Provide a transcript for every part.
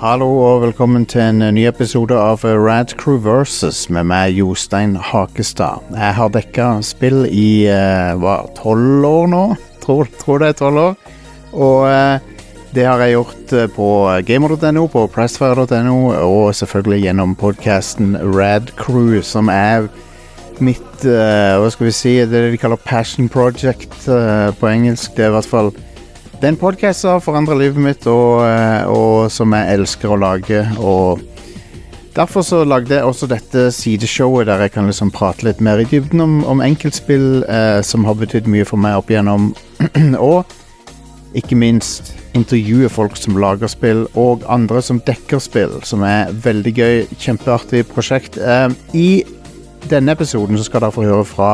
Hallo og velkommen til en ny episode av Rad Crew Versus med meg, Jostein Hakestad. Jeg har dekka spill i eh, tolv år nå? Tror, tror det er tolv år. Og eh, det har jeg gjort eh, på gamer.no, på pressfire.no og selvfølgelig gjennom podkasten Rad Crew, som er mitt eh, Hva skal vi si? Det de kaller passion project eh, på engelsk. Det er i hvert fall det er en podkast som har forandra livet mitt, og, eh, og som jeg elsker å lage. Og derfor så lagde jeg også dette sideshowet der jeg kan liksom prate litt mer i dybden om, om enkeltspill eh, som har betydd mye for meg opp igjennom. og ikke minst intervjue folk som lager spill, og andre som dekker spill, som er veldig gøy. Kjempeartig prosjekt. Eh, I denne episoden så skal dere få høre fra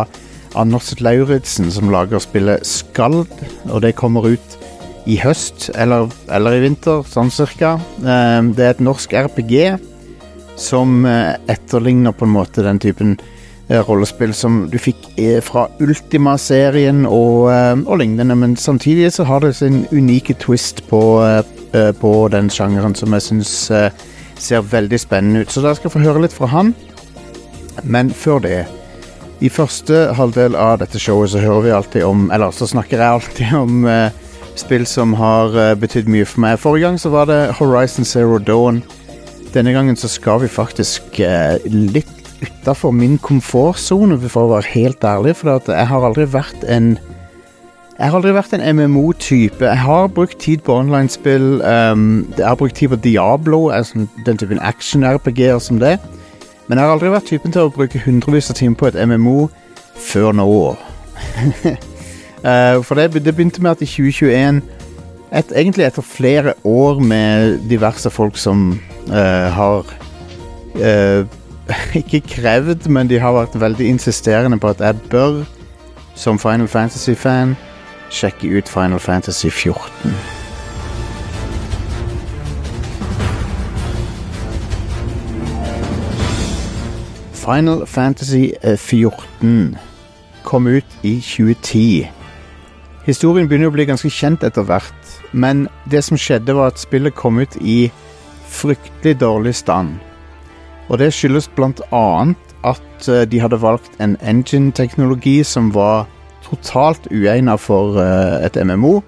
Anders Lauritzen, som lager spillet Skald, og det kommer ut i høst, eller, eller i vinter, sånn cirka. Eh, det er et norsk RPG som eh, etterligner på en måte den typen eh, rollespill som du fikk fra Ultima-serien og, og lignende, men samtidig så har det sin unike twist på, på den sjangeren som jeg syns ser veldig spennende ut. Så dere skal få høre litt fra han. Men før det I første halvdel av dette showet så hører vi alltid om Eller så snakker jeg alltid om eh, spill som har uh, betydd mye for meg. Forrige gang så var det Horizon Zero Dawn. Denne gangen så skal vi faktisk uh, litt utafor min komfortsone, for å være helt ærlig. For jeg har aldri vært en Jeg har aldri vært en MMO-type. Jeg har brukt tid på online-spill. Um, jeg har brukt tid på Diablo, altså den typen action-RPG-er som det. Men jeg har aldri vært typen til å bruke hundrevis av timer på et MMO før nå. Uh, for det, det, begynte med at i 2021 et, Egentlig etter flere år med diverse folk som uh, har uh, Ikke krevd, men de har vært veldig insisterende på at jeg bør, som Final Fantasy-fan, sjekke ut Final Fantasy 14. Final Fantasy 14 kom ut i 2010. Historien begynner å bli ganske kjent etter hvert, men det som skjedde, var at spillet kom ut i fryktelig dårlig stand. Og det skyldes blant annet at eh, de hadde valgt en engine-teknologi som var totalt uegnet for uh, et MMO.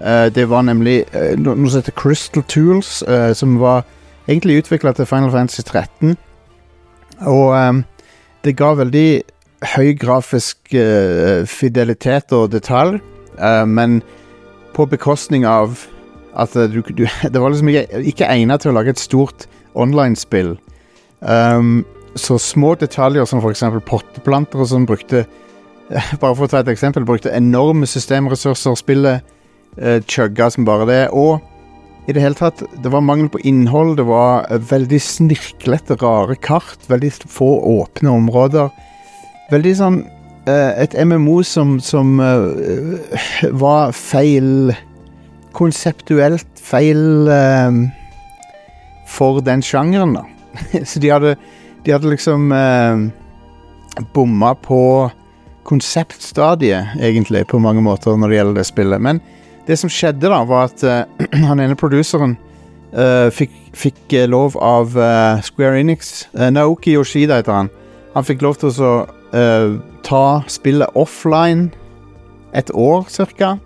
Uh, det var nemlig noe som heter Crystal Tools, som var egentlig utvikla til Final Fantasy 13. Og det ga veldig høy grafisk fidelitet og detalj. Uh, men på bekostning av at du, du, Det var liksom ikke, ikke egnet til å lage et stort online-spill. Um, så små detaljer som f.eks. potteplanter og sånn brukte Bare for å ta et eksempel, brukte enorme systemressurser. Spillet uh, chugga som bare det. Og i det hele tatt, det var mangel på innhold. Det var veldig snirklete, rare kart. Veldig få åpne områder. Veldig sånn et MMO som, som uh, var feil Konseptuelt feil uh, for den sjangeren, da. Så de hadde, de hadde liksom bomma på konseptstadiet, egentlig, på mange måter når det gjelder det spillet. Men det som skjedde, da, var at han ene produseren fikk, fikk, lov av Square Enix Naoki Yoshida heter han. Han fikk lov til å uh, ta spillet offline et år cirka.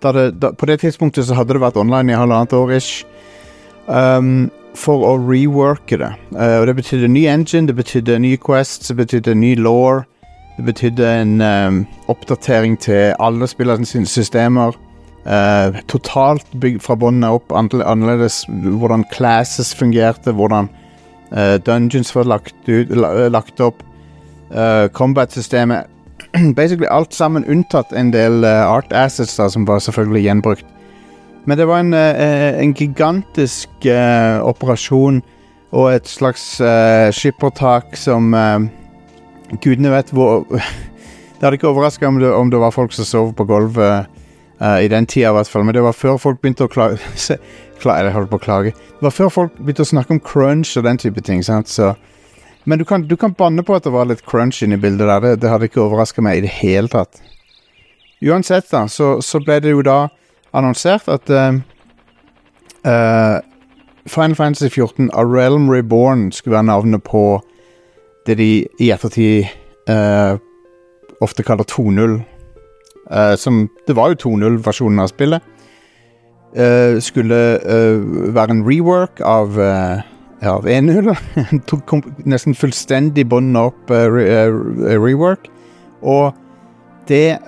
På det tidspunktet så hadde det vært online i halvannet år ish. Um, for å reworke det. Uh, og det betydde ny engine, det betydde nye quests, det betydde ny law. Det betydde en um, oppdatering til alle spillernes systemer. Uh, totalt bygd fra bunnen opp, annerledes hvordan classes fungerte, hvordan uh, dungeons var lagt, ut, lagt opp. Uh, Combat-systemet Basically alt sammen unntatt en del uh, art assets da, som var selvfølgelig gjenbrukt. Men det var en, uh, en gigantisk operasjon og et slags skippertak som Gudene vet hvor Det hadde ikke overraska om, om, det var folk som sov på gulvet i den tida, i hvert fall. Men det var før folk begynte å klage Eller holdt på å klage. Det var før folk begynte å snakke om crunch og den type ting. sant? Så men du kan, du kan banne på at det var litt crunch inni bildet der. Det, det hadde ikke overraska meg i det hele tatt. Uansett, da, så, så, ble det jo da annonsert at uh, uh, Final Fantasy 14 A Realm Reborn skulle være navnet på det de i ettertid uh, ofte kaller 2.0. Eh, som Det var jo 2.0-versjonen av spillet. Skulle være en rework av, av 1.0. Tok nesten fullstendig båndet opp uh, re, uh, rework. Og det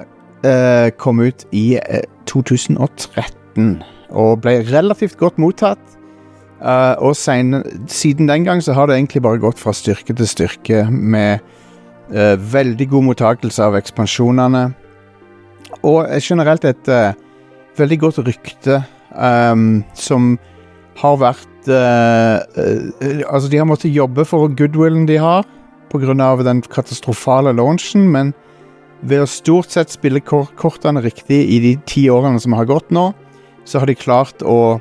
uh, kom ut i eh, 2013 og ble relativt godt mottatt. Og sen, siden den gang så har det egentlig bare gått fra styrke til styrke med veldig god mottakelse av ekspansjonene. Og generelt et veldig godt rykte um, som har vært eh, eh, Altså, de har måttet jobbe for goodwillen de har, pga. den katastrofale launchen, men ved å stort sett spille kor kortene riktig i de ti årene som har gått nå, så har de klart å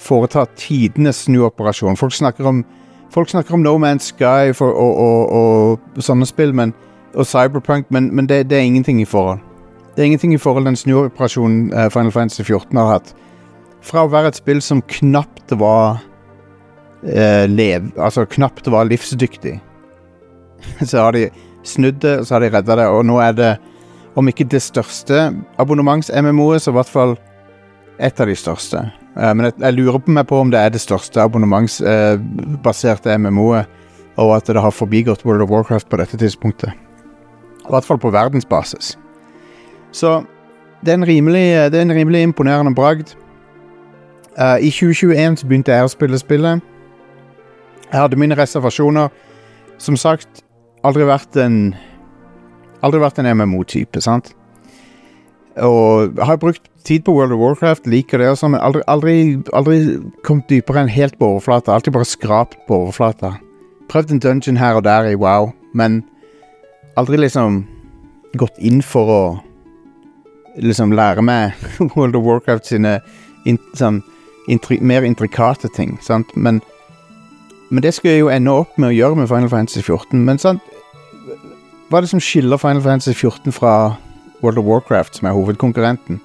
foreta tidenes snuoperasjon. Folk snakker om, folk snakker om No Man's Sky for, og, og, og, sånne spill, men, og Cyberpunk, men, men det, det, er ingenting i forhold. Det er ingenting i forhold den snuoperasjonen uh, Final Fantasy 14 har hatt. Fra å være et spill som knapt var eh, lev... Altså knapt var livsdyktig, så har de snudd det, så har de redda det, og nå er det, om ikke det største abonnements-MMO-et, så i hvert fall et av de største. Eh, men jeg, jeg, lurer på meg på om det er det største abonnementsbaserte eh, MMO-et, og at det har forbigått World of Warcraft på dette tidspunktet. I hvert fall på verdensbasis. Så det er en rimelig, det er en rimelig imponerende bragd. Uh, I 2021 så begynte jeg å spille spillet. Jeg hadde mine reservasjoner. Som sagt, aldri vært en Aldri vært en MMO-type, sant? Og har brukt tid på World of Warcraft, liker det også, men aldri, aldri, aldri kommet dypere enn helt på overflata. Alltid bare skrapt på overflata. Prøvd en dungeon her og der i Wow, men aldri liksom gått inn for å liksom lære meg World of Warcraft sine in, sånn, intri, mer intrikate ting, sant, men men det skal jeg jo ende opp med å gjøre med Final Fantasy 14. Men sant Hva er det som skiller Final Fantasy 14 fra World of Warcraft, som er hovedkonkurrenten?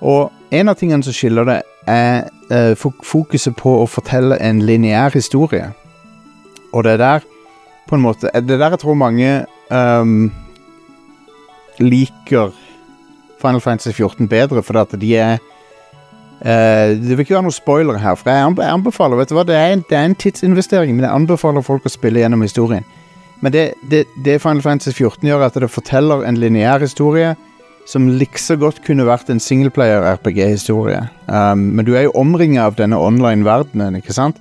Og en av tingene som skiller det, er eh, fokuset på å fortelle en lineær historie. Og det er der på en måte Det er der jeg tror mange um, liker Final Fantasy 14 bedre, fordi at de er Uh, det vil ikke være noen spoiler her, for jeg anbefaler vet du hva, det er, en, det er, en, tidsinvestering, men jeg anbefaler folk å spille gjennom historien. Men det, det, det Final Fantasy 14 gjør, er at det forteller en lineær historie som likså godt kunne vært en singleplayer-RPG-historie. Um, men du er jo omringa av denne online-verdenen, ikke sant?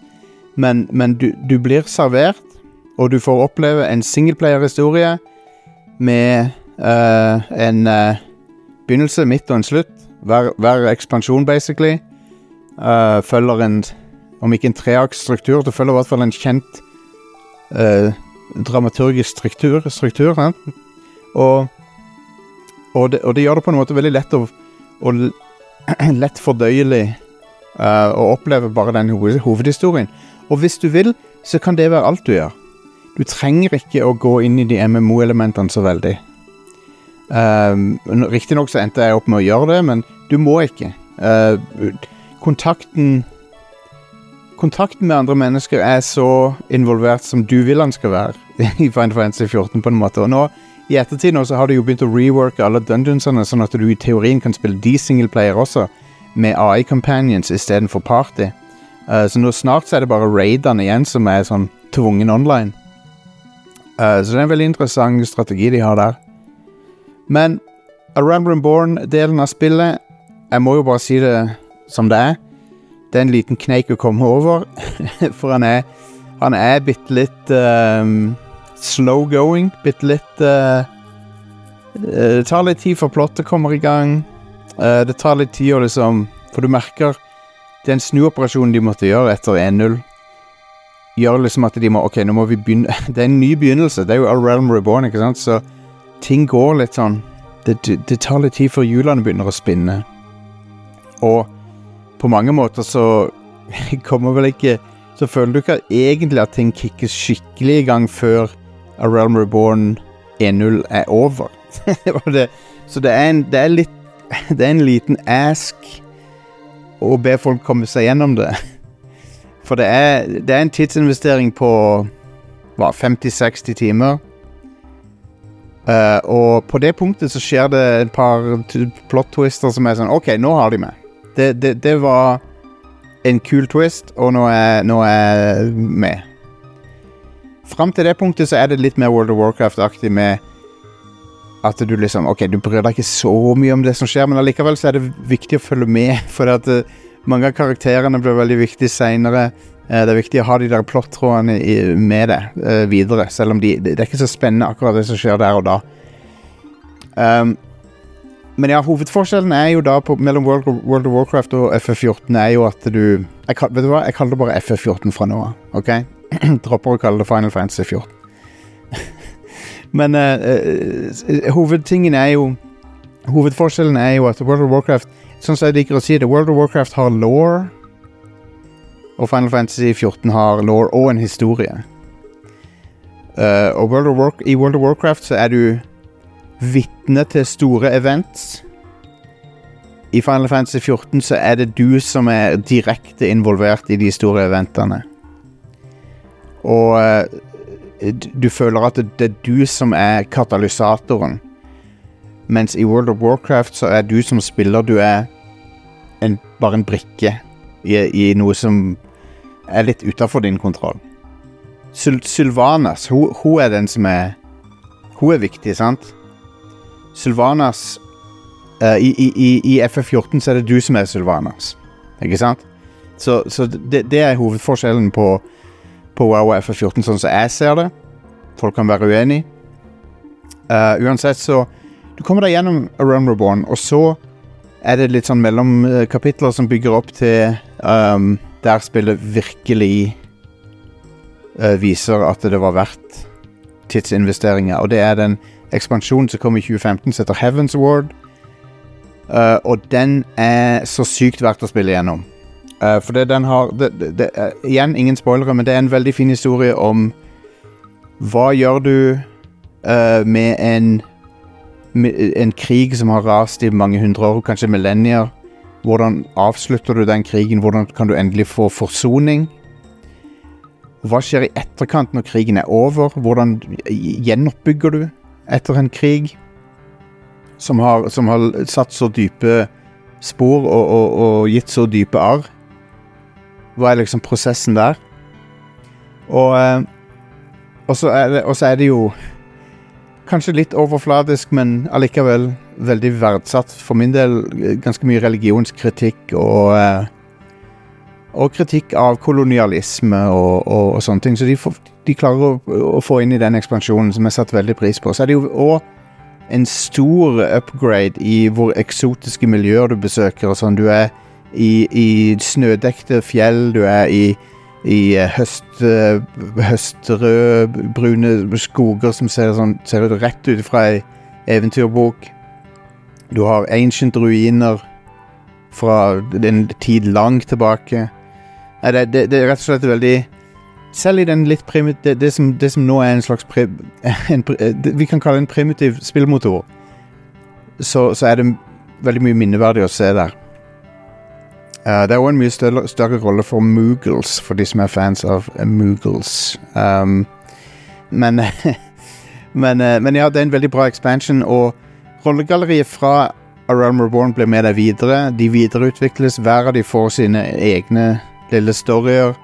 Men, men du, du, blir servert, og du får oppleve en singleplayer-historie med uh, en uh, begynnelse, midt og en slutt hver, hver ekspansjon, basically, uh, følger en Om ikke en treaksstruktur, det følger i hvert fall en kjent uh, dramaturgisk struktur. struktur og, og, det, og, det, gjør det på en måte veldig lett og, og lett fordøyelig uh, å oppleve bare den hovedhistorien. Og hvis du vil, så kan det være alt du gjør. Du trenger ikke å gå inn i de MMO-elementene så veldig. Um, Riktignok så endte jeg opp med å gjøre det, men du må ikke. Uh, kontakten Kontakten med andre mennesker er så involvert som du vil han skal være i Final Fantasy 14, på en måte. Og nå, i ettertid nå, så har du jo begynt å reworke alle dungeonsene, sånn at du i teorien kan spille de singleplayer også, med AI Companions istedenfor Party. Uh, så nå snart så er det bare raidene igjen som er sånn tvungen online. Uh, så det er en veldig interessant strategi de har der. Men A Realm Reborn-delen av spillet Jeg må jo bare si det som det er. Det er en liten kneik å komme over, for han er Han er bitte litt um, slow going. Bitte litt uh, Det tar litt tid før plottet kommer i gang. Uh, det tar litt tid å liksom For du merker den snuoperasjonen de måtte gjøre etter 1-0 gjør liksom at de må Ok, nå må vi begynne Det er en ny begynnelse. Det er jo A Realm Reborn, ikke sant? Så ting går litt sånn det, det, tar litt tid før hjulene begynner å spinne. Og på mange måter så kommer vel ikke Så føler du ikke egentlig at ting kickes skikkelig i gang før A Realm Reborn 1.0 er over. så det er, en, det er litt Det er en liten ask å be folk komme seg gjennom det. For det er, det er en tidsinvestering på hva, 50-60 timer. Eh, og på det punktet så skjer det et par plot twister som er sånn OK, nå har de med. Det, det, det var en kul twist, og nå er jeg med. Fram til det punktet så er det litt mer World of Warcraft-aktig med at du liksom Ok, du bryr deg ikke så mye om det som skjer, men allikevel så er det viktig å følge med, for at eh, mange av karakterene blir veldig viktige seinere. Det er viktig å ha de der plottrådene med det eh, videre, selv om de, det er ikke så spennende akkurat det som skjer der og da. Um, men ja, hovedforskjellen er jo da på, mellom World, World of Warcraft og FF14 er jo at du jeg, Vet du hva, jeg kaller det bare FF14 fra nå av. Ok? Dropper å kalle det Final Fantasy 14. Men eh, eh, hovedtingen er jo Hovedforskjellen er jo at World of Warcraft Sånn som jeg liker å si det, World of Warcraft har law, og Final Fantasy 14 har law og en historie. Uh, og World War i World of Warcraft så er du vitne til store events. I Final Fantasy 14 så er det du som er direkte involvert i de store eventene. Og uh, du føler at det, det er du som er katalysatoren. Mens i World of Warcraft så er du som spiller Du er en, bare en brikke i, i noe som er litt utafor din kontroll. Syl Sylvanas, hun, hun er den som er Hun er viktig, sant? Sylvanas uh, i, i, i, I FF14 så er det du som er Sylvanas. Ikke sant? Så, så det, det er hovedforskjellen på, på WoW og FF14, sånn som jeg ser det. Folk kan være uenig. Uh, uansett, så Du kommer deg gjennom A Run Reborn, og så er det litt sånn mellomkapitler som bygger opp til um, der spillet virkelig uh, viser at det var verdt tidsinvesteringer. Og det er den ekspansjonen som kom i 2015, som heter Heavens Ward. Uh, og den er så sykt verdt å spille gjennom. Uh, for det den har det, det, er- Igjen, ingen spoilere, men det er en veldig fin historie om hva gjør du med en med en krig som har rast i mange hundre år, kanskje millennier. Hvordan avslutter du den krigen? Hvordan kan du endelig få forsoning? Hva skjer i etterkant når krigen er over? Hvordan gjenoppbygger du etter en krig som har, som har satt så dype spor og, og, og gitt så dype arr? Hva er liksom prosessen der? Og, eh, og, så er det, er det jo Kanskje litt overfladisk, men allikevel veldig verdsatt. For min del eh, ganske mye religionskritikk og eh, Og kritikk av kolonialisme og, og, og sånne ting. Så de, får, de klarer å, å få inn i den ekspansjonen, som jeg satte veldig pris på. Så er det jo òg en stor upgrade i hvor eksotiske miljøer du besøker. og sånn. Du er i, i snødekte fjell, du er i i eh, høst, eh, høstrød-brune skoger som ser, sånn, ser ut rett ut fra ei eventyrbok. Du har ancient ruiner fra en tid langt tilbake. Nei, det, det, det er rett og slett veldig Selv i den litt primit... Det, det, som, som nå er en slags pri, en, Vi kan kalle det en primitiv spillmotor. Så, så er det veldig mye minneverdig å se der. Eh, det er òg en mye større, større rolle for Moogles, for de som er fans av Moogles. Um, men, men, eh, men ja, det er en veldig bra expansion, og rollegalleriet fra A Realm Reborn blir med deg videre. De videreutvikles, hver av de får sine egne lille storyer.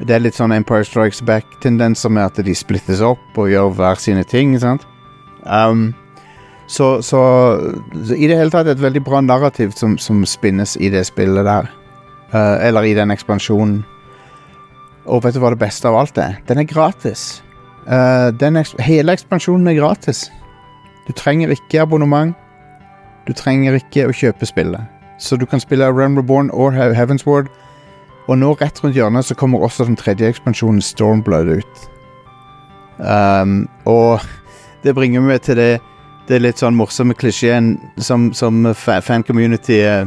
Det er litt sånn Empire Strikes Back-tendenser med at de splittes opp og gjør hver sine ting. sant? Um, så, så, så i det hele tatt et veldig bra narrativ som, som spinnes i det spillet der. Uh, eller i den ekspansjonen. Og vet du hva det beste av alt er? Den er gratis. Uh, den eks hele ekspansjonen er gratis. Du trenger ikke abonnement. Du trenger ikke å kjøpe spillet. Så du kan spille Run Reborn og Heavensward. Heaven's Ward. Og nå rett rundt hjørnet så kommer også den tredje ekspansjonen Stormblood ut. Um, og det bringer meg til det det er litt sånn morsomme klisjeen som, som fan-community eh,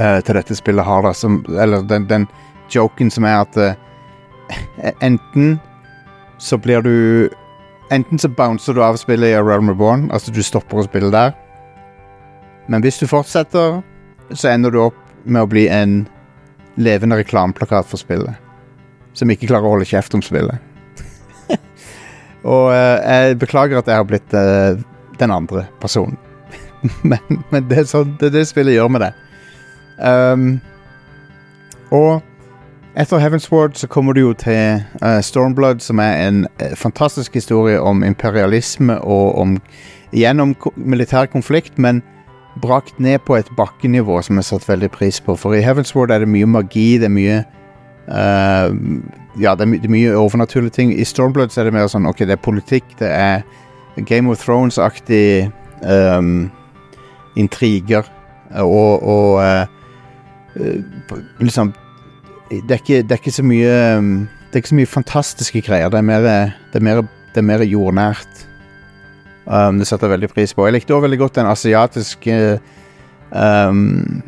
eh, til dette spillet har, da. Som, eller den, den joken som er at uh, enten så blir du Enten så bouncer du av spillet i A Realm Reborn, altså du stopper å spille der. Men hvis du fortsetter, så ender du opp med å bli en levende reklameplakat for spillet. Som ikke klarer å holde kjeft om spillet. Og eh, jeg beklager at jeg har blitt eh, den andre personen. men, men det, er sånn, det er det spillet gjør med det. Um, og etter Heavensward så kommer du jo til uh, Stormblood, som er en uh, fantastisk historie om imperialisme og om gjennom militær konflikt, men brakt ned på et bakkenivå som jeg satt veldig pris på. For i Heavensward er det mye magi, det er mye uh, Ja, det er, my det er mye overnaturlige ting. I Stormblood så er det mer sånn OK, det er politikk, det er Game of Thrones-aktig um, intriger og, og uh, liksom det er, ikke, det er ikke så mye um, Det er ikke så mye fantastiske greier. Det er mer, det er mer, det er mer jordnært. Um, det setter jeg veldig pris på. Jeg likte også veldig godt den asiatiske um, eh,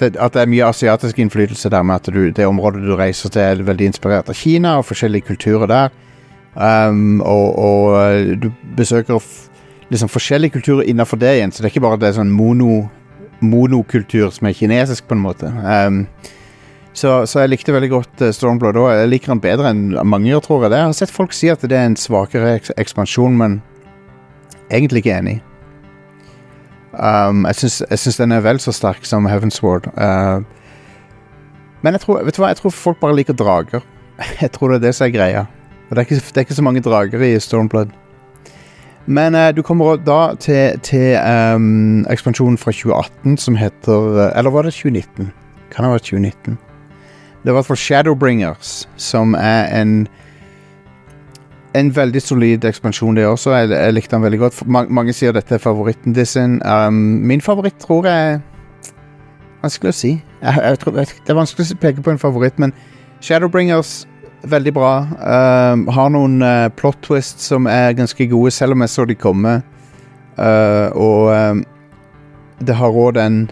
det, At det er mye asiatisk innflytelse der med at du, det området du reiser til, er veldig inspirert av Kina og forskjellige kulturer der. Um, og, og eh, du besøker liksom forskjellige kulturer innenfor det igjen, så det er ikke bare det er sånn mono monokultur som er kinesisk, på en måte. Um, så, så jeg likte veldig godt uh, Stormblood òg. Jeg liker den bedre enn mange gjør, tror jeg. det. Jeg har sett folk si at det er en svakere eks ekspansjon, men egentlig ikke enig. Um, jeg syns den er vel så sterk som Heavensward. Uh, men jeg tror, vet du hva? jeg tror folk bare liker drager. Jeg tror det er det som er greia. Og det er ikke, det er ikke så mange drager i Stormblood. Men uh, du kommer da til, til um, ekspansjonen fra 2018 som heter eh, Eller var det 2019? Kan ha vært 2019? Det var i hvert fall Shadowbringers, som er en en veldig solid ekspansjon, det også. Jeg, jeg likte den veldig godt. Mange, mange sier dette er favoritten de. Um, min favoritt tror jeg Vanskelig å si. Jeg, jeg tror, det er vanskelig å peke på en favoritt, men Shadowbringers veldig bra. Um, har noen uh, plot twists som er ganske gode, selv om jeg så de komme. Uh, og um, det har òg den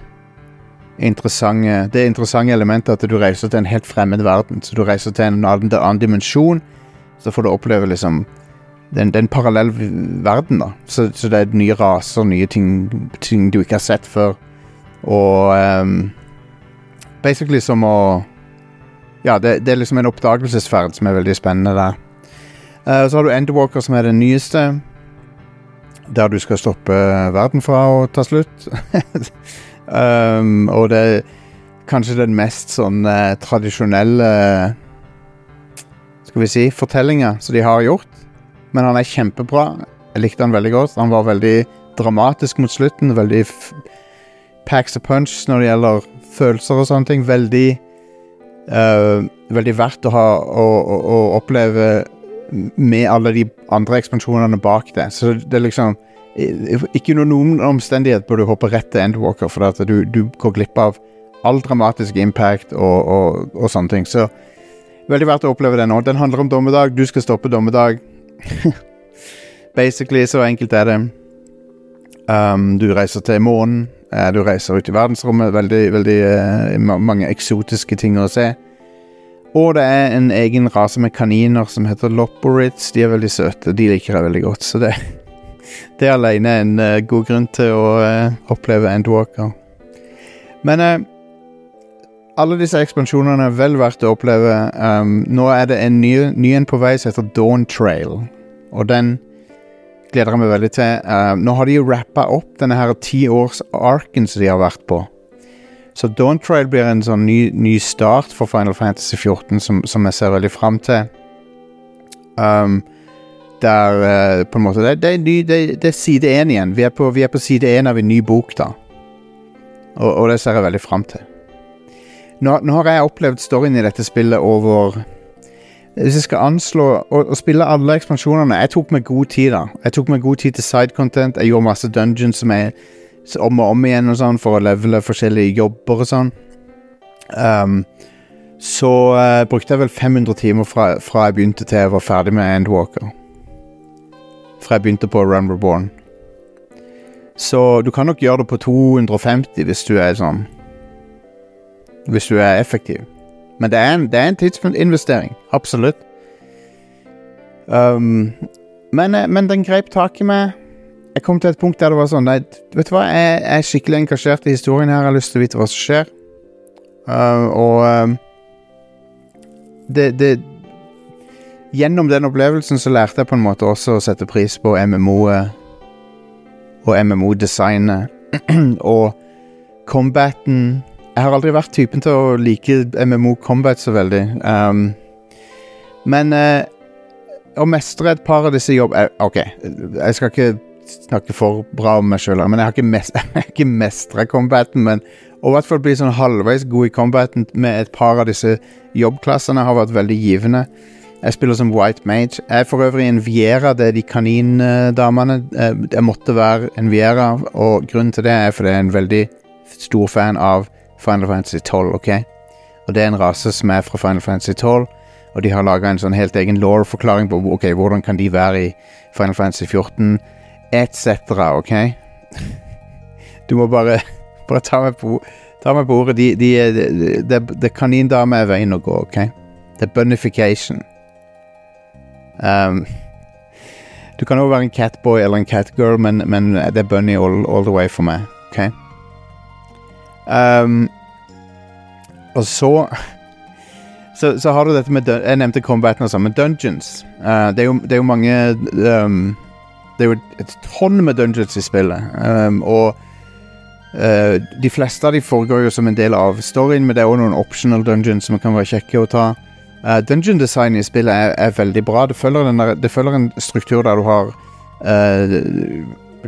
interessante Det interessante elementet at du reiser til en helt fremmed verden. Så du reiser til en annen, annen dimensjon, så får du oppleve liksom Det er parallell verden, da. Så, så det er nye raser, nye ting, ting du ikke har sett før. Og um, Basically som å ja, det, det er liksom en oppdagelsesferd som er veldig spennende der. Uh, så har du Endwalker, som er den nyeste. Der du skal stoppe verden fra å ta slutt. um, og det er kanskje den mest sånn uh, tradisjonelle Skal vi si fortellinger som de har gjort. Men han er kjempebra. Jeg likte han veldig godt. Han var veldig dramatisk mot slutten. Veldig packs a punch når det gjelder følelser og sånne ting. Veldig uh, veldig verdt å, ha, å, å, å oppleve med alle de andre ekspansjonene bak det. Så det er liksom Ikke under noen omstendighet bør du hoppe rett til Endwalker, for du, du går glipp av all dramatisk impact og, og, og sånne ting. Så veldig verdt å oppleve den nå. Den handler om dommedag. Du skal stoppe dommedag. Basically, så enkelt er det. Um, du reiser til månen. eh, du reiser ut i verdensrommet. Veldig, veldig uh, mange eksotiske ting å se. Og det er en egen rase med kaniner som heter Loporits. De er veldig søte. De liker jeg veldig godt. Så det, det er alene en uh, god grunn til å uh, oppleve Endwalker. Men alle disse ekspansjonene er vel verdt å oppleve. Um, nå er det en ny, ny en på vei som heter Dawn Trail. Og den gleder jeg meg veldig til. Um, nå har de jo rappa opp denne her tiårs-arken som de har vært på. Så Dawn Trail blir en sånn ny, ny start for Final Fantasy 14 som, som jeg ser veldig fram til. Um, der uh, på en måte Det, det, det, det er side én igjen. Vi er, på, vi er på side én av en ny bok, da. Og, og det ser jeg veldig fram til. Nå, nå har jeg opplevd storyen i dette spillet over Hvis jeg skal anslå å, spille alle ekspansjonene Jeg tok meg god tid, da. Jeg tok meg god tid til side content. Jeg gjorde masse dungeons som jeg om og om igjen og sånn for å levele forskjellige jobber og sånn. Um, så uh, brukte jeg vel 500 timer fra, fra jeg begynte til jeg var ferdig med Endwalker. Fra jeg begynte på Run Reborn. Så du kan nok gjøre det på 250 hvis du er sånn Hvis du er effektiv. Men det er en, det er en tidsinvestering. Absolutt. Um, men, eh, men den grep tak i meg. Jeg kom til et punkt der det var sånn nei, Vet du hva, jeg er skikkelig engasjert i historien her. Jeg har lyst til å vite hva som skjer. Uh, og um, det, det Gjennom den opplevelsen så lærte jeg på en måte også å sette pris på MMO-et og MMO-designet. og combaten Jeg har aldri vært typen til å like MMO-combat så veldig. Um, men uh, å mestre et par av disse jobb... eh, OK, jeg skal ikke snakke for bra om meg sjøl, men jeg har ikke, mest, ikke mestra combaten. Men å i hvert fall bli sånn halvveis god i combaten med et par av disse jobbklassene har vært veldig givende. Jeg spiller som White Mage. Jeg er for øvrig en Viera, det er de kanindamene. Eh, Jeg måtte være en Viera, og grunnen til det er fordi jeg er en veldig stor fan av Final Fantasy 12, ok? Og det er en rase som er fra Final Fantasy 12, og de har laga en sånn helt egen law-forklaring på ok, hvordan kan de være i Final Fantasy 14, etc., ok? Du må bare, bare ta meg på, ta meg på ordet. Det de, de, de, kanindame er veien å gå, ok? Det er bunification. Um, du kan òg være en catboy eller en catgirl, men, men det er bunny all, all the way for meg. Ok? Um, og så så, så har du dette med Jeg nevnte combaten og sånn, men dungeons uh, det, er jo, det er jo mange um, Det er jo et tonn med dungeons i spillet. Um, og uh, de fleste av de foregår jo som en del av storyen, men det er også noen optional dungeons som kan være kjekke å ta. Uh, dungeon design i spillet er, er veldig bra. Det følger, der, det følger en struktur der du har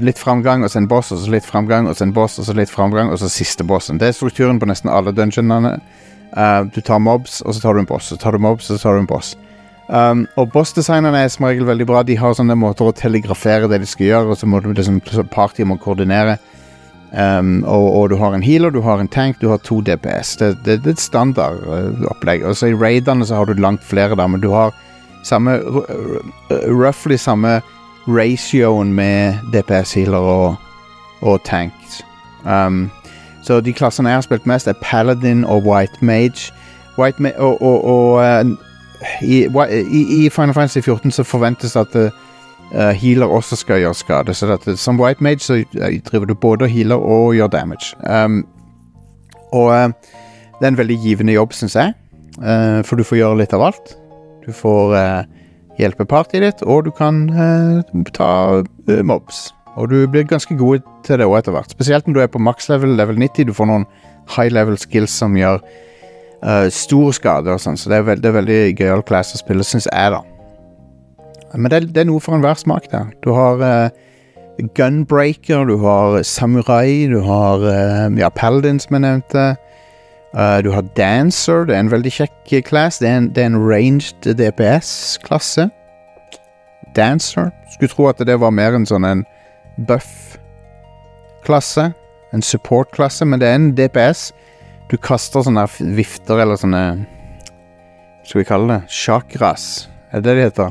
litt framgang, og så en boss, og så litt framgang, og så en boss, og så litt framgang, og så siste bossen. Det er strukturen på nesten alle dungeonene. Uh, du tar mobs, og så tar du en boss, så tar du mobs, og så tar du en boss. Um, og bossdesignerne er som regel veldig bra. De har sånne måter å telegrafere det de skal gjøre, og så må du liksom party må koordinere. Um, og, og du har en healer, du har en tank, du har to DPS. Det, det, det er et standard uh, opplegg. Og så i raidene så har du langt flere der, men du har samme ru- roughly samme ratioen med DPS-healer og, og tanks. Um, så de klassene jeg har spilt mest, er Paladin og White Mage. White Ma og, og, og uh, i, i, I Final Fantasy 14 så forventes at uh, healer også skal gjøre skade. Så at, som White Mage så driver du både healer og gjør damage. Um, og uh, det er en veldig givende jobb, syns jeg. Uh, for du får gjøre litt av alt. Du får eh, hjelpe partyet ditt, og du kan eh, ta eh, mobs. Og du blir ganske god til det òg etter hvert. Spesielt når du er på maks level, level 90. Du får noen high level skills som gjør uh, stor skade og sånn. Så det er, veld, veldig gøyal class å spille, syns jeg, da. Men det, det er noe for enhver smak der. Du har uh, gunbreaker, du har samurai, du har ja, paladin, som jeg nevnte. Uh, du har dancer, det er en veldig kjekk class. Det er en, det er en ranged DPS-klasse. Dancer. Skulle tro at det var mer en sånn en buff-klasse. En support-klasse, men det er en DPS. Du kaster sånne vifter eller sånne Skal vi kalle det chakras? Er det det de heter?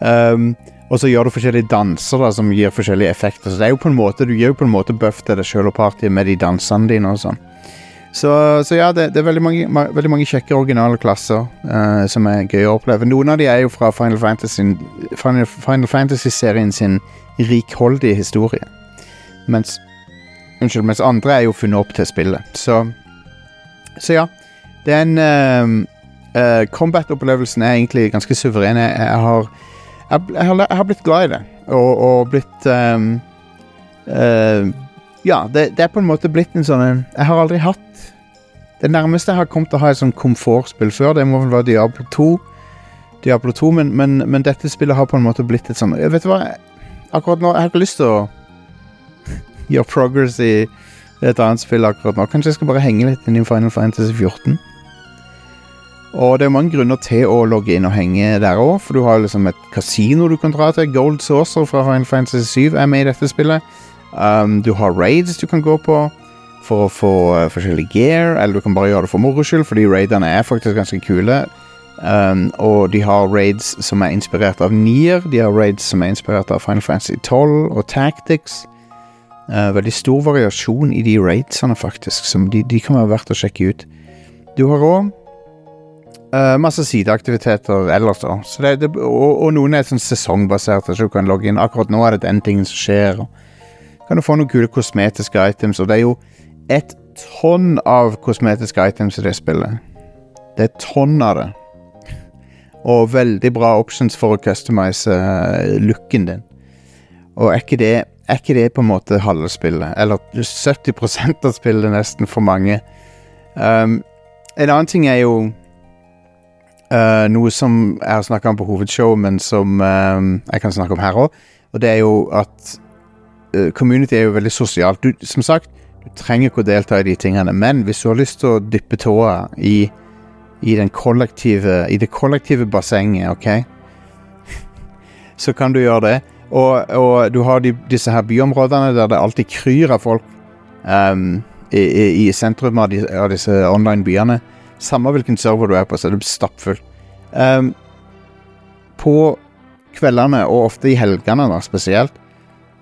um, og så gjør du forskjellige danser da, som gir forskjellige effekter. Så det er jo på en måte Du gir jo på en måte buff til deg sjøl og partyet med de dansene dine og sånn. Så, så ja, det, det er veldig mange, ma veldig mange kjekke originale klasser uh, som er gøy å oppleve. Noen av de er jo fra Final Fantasy Final, Final Fantasy-serien sin rikholdige historie. Mens Unnskyld, mens andre er jo funnet opp til spillet. Så, så ja. Det er en ehm, eh, Combat-opplevelsen er egentlig ganske suveren. Jeg, jeg, har, jeg, jeg, har, blitt glad i det, og, og blitt um, eh, Ja, det, det er på en måte blitt en sånn Jeg har aldri hatt Det nærmeste jeg har kommet til å ha et sånn komfortspill før, det må vel være Diablo 2. Diablo 2, men, men, men dette spillet har på en måte blitt et sånn Vet du hva? Akkurat nå Jeg har ikke lyst til å gjøre progress i et annet spill akkurat nå. Kanskje jeg skal bare henge litt inn i Final Fantasy 14. Og det er mange grunner til å logge inn og henge der òg, for du har liksom et kasino du kan dra til. Gold Saucer fra Final Fantasy 7 er med i dette spillet. Um, du har raids du kan gå på for å få uh, forskjellig gear, eller du kan bare gjøre det for moro skyld, fordi raidene er faktisk ganske kule. Um, og de har raids som er inspirert av Nier, de har raids som er inspirert av Final Fantasy 12 og Tactics. Uh, veldig stor variasjon i de raidsene, faktisk, som de, de kan være verdt å sjekke ut. Du har òg uh, masse sideaktiviteter ellers, da. Det, det, og, og noen er sånn sesongbaserte, så du kan logge inn. Akkurat nå er det den tingen som skjer. Og kan du få noen kule kosmetiske items, og det er jo et tonn av kosmetiske items i det spillet. Det er tonn av det. Og veldig bra options for å customize uh, looken din. Og er ikke det, er ikke det på en måte halve spillet? Eller 70 av spillet, nesten, for mange. Um, en annen ting er jo uh, noe som jeg har snakka om på hovedshow, men som um, jeg kan snakke om her òg. Og det er jo at uh, community er jo veldig sosialt. Du, som sagt, du trenger ikke å delta i de tingene, men hvis du har lyst til å dyppe tåa i, i, kollektive, i det kollektive bassenget, OK, så kan du gjøre det. Og, og du har de, disse her byområdene der det alltid kryr av folk um, i, i, sentrum av, de, av, disse online byene. Samme hvilken server du er på, så er det stappfullt. Um, på kveldene, og ofte i helgene da, spesielt,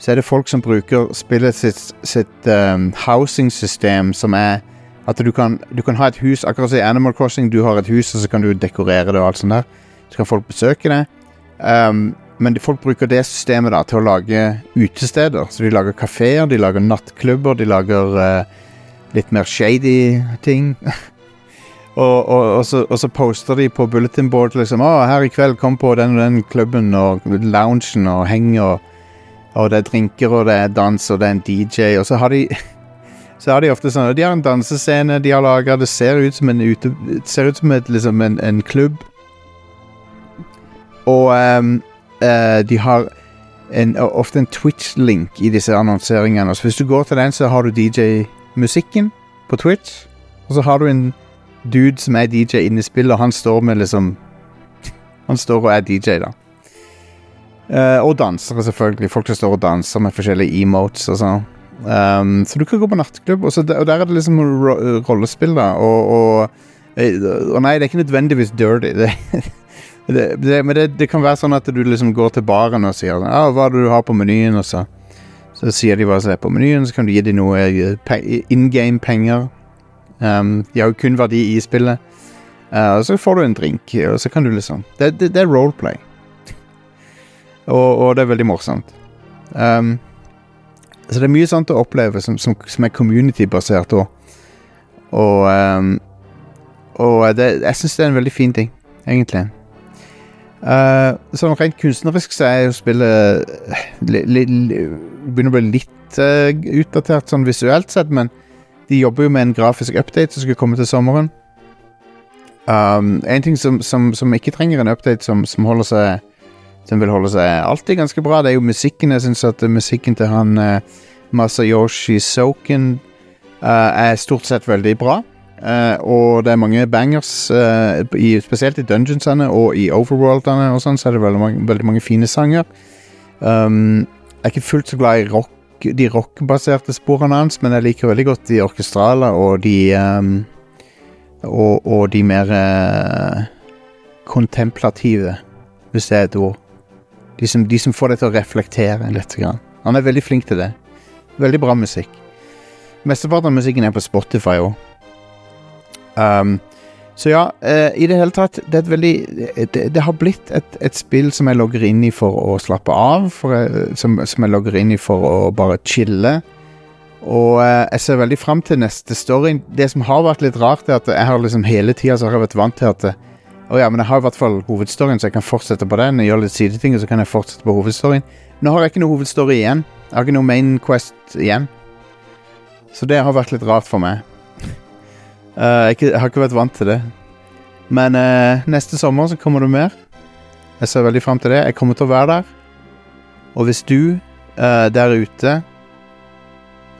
så er det folk som bruker spillet sitt, sitt um, housing-system, som er at du kan, du kan, ha et hus, akkurat som i Animal Crossing. Du har et hus, og så kan du dekorere det og alt sånt der. Så kan folk besøke det. Um, men folk bruker det systemet da til å lage utesteder. Så de lager kafeer, de lager nattklubber, de lager uh, litt mer shady ting. og, og, og, så, og, så, poster de på bulletin board liksom 'Å, her i kveld, kom på den og den klubben og loungen og heng og og det er drinker, og det er dans, og det er en DJ, og så har de så har de ofte sånn De har en dansescene de har laga. Det ser ut som en ute, ser ut som et, liksom en, en klubb. Og um, uh, de har en, ofte en Twitch-link i disse annonseringene. Så hvis du går til den, så har du DJ-musikken på Twitch. Og så har du en dude som er DJ inne i spillet, og han står med liksom Han står og er DJ, da. Uh, og dansere, selvfølgelig. Folk som står og danser med forskjellige emotes og sånn. Um, så du kan gå på nattklubb, og, der, og der er det liksom ro rollespill, da. Og, og, eh, og, nei, det er ikke nødvendigvis dirty. Det, det, det, men det, kan være sånn at du liksom går til baren og sier ah, 'Hva er det du har på menyen?' Og så, så sier de hva som er på menyen, så kan du gi dem noe eh, in game-penger. Um, de har jo kun verdi i spillet. Uh, og så får du en drink, og så kan du liksom det er roleplay. Og, og, det er veldig morsomt. Um, så det er mye sånt å oppleve som, som, som er community-basert òg. Og, um, og det, jeg syns det er en veldig fin ting, egentlig. Uh, sånn rent kunstnerisk så er jo spillet li, li, li, Begynner å bli litt uh, utdatert sånn visuelt sett, men de jobber jo med en grafisk update som skal komme til sommeren. Um, en ting som, som, som, ikke trenger en update, som, som holder seg som vil holde seg alltid ganske bra. Det er jo musikken. Jeg syns at musikken til han uh, Masayoshi Soken uh, er stort sett veldig bra. Uh, og det er mange bangers, uh, i, spesielt i dungeonsene og i overworldene og sånn, så er det veldig mange, veldig mange fine sanger. Um, jeg er ikke fullt så glad i rock, de rockbaserte sporene hans, men jeg liker veldig godt de orkestrale og de um, og, og, de mer kontemplative, hvis det er et ord. De som, de som får deg til å reflektere litt. Grann. Han er veldig flink til det. Veldig bra musikk. Mesteparten av musikken er på Spotify òg. Um, så ja, uh, i det hele tatt Det, veldig, det, det har blitt et, et, spill som jeg logger inn i for å slappe av. Jeg, eh, som, som, jeg logger inn i for å bare chille. Og uh, jeg ser veldig fram til neste story. Det som har vært litt rart, er at jeg har liksom hele tida vært vant til at å ja, men jeg har i hvert fall hovedstoryen, så jeg kan fortsette på den. Gjøre litt sideting, og så kan jeg fortsette på hovedstoryen. Nå har jeg ikke noe hovedstory igjen. Jeg har ikke noe main quest igjen. Så det har vært litt rart for meg. Uh, jeg, jeg, har ikke vært vant til det. Men uh, neste sommer så kommer det mer. Jeg ser veldig fram til det. Jeg kommer til å være der. Og hvis du uh, der ute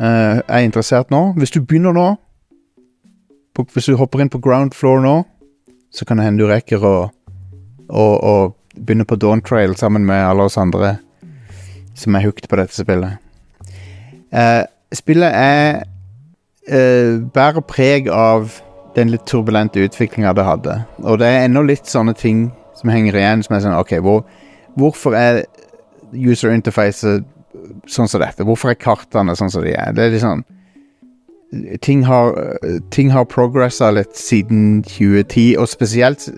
er interessert nå Hvis du begynner nå på, Hvis du hopper inn på ground floor nå så kan det hende du rekker å, begynne på Dawn Trail sammen med alle oss andre som er hooked på dette spillet. Uh, spillet er uh, bærer preg av den litt turbulente utviklinga det hadde. Og det er ennå litt sånne ting som henger igjen, som er sånn OK, hvor, hvorfor er user interface sånn som dette? Hvorfor er kartene sånn som de er? Det er litt sånn ting har, ting har progressa litt siden 2010, og spesielt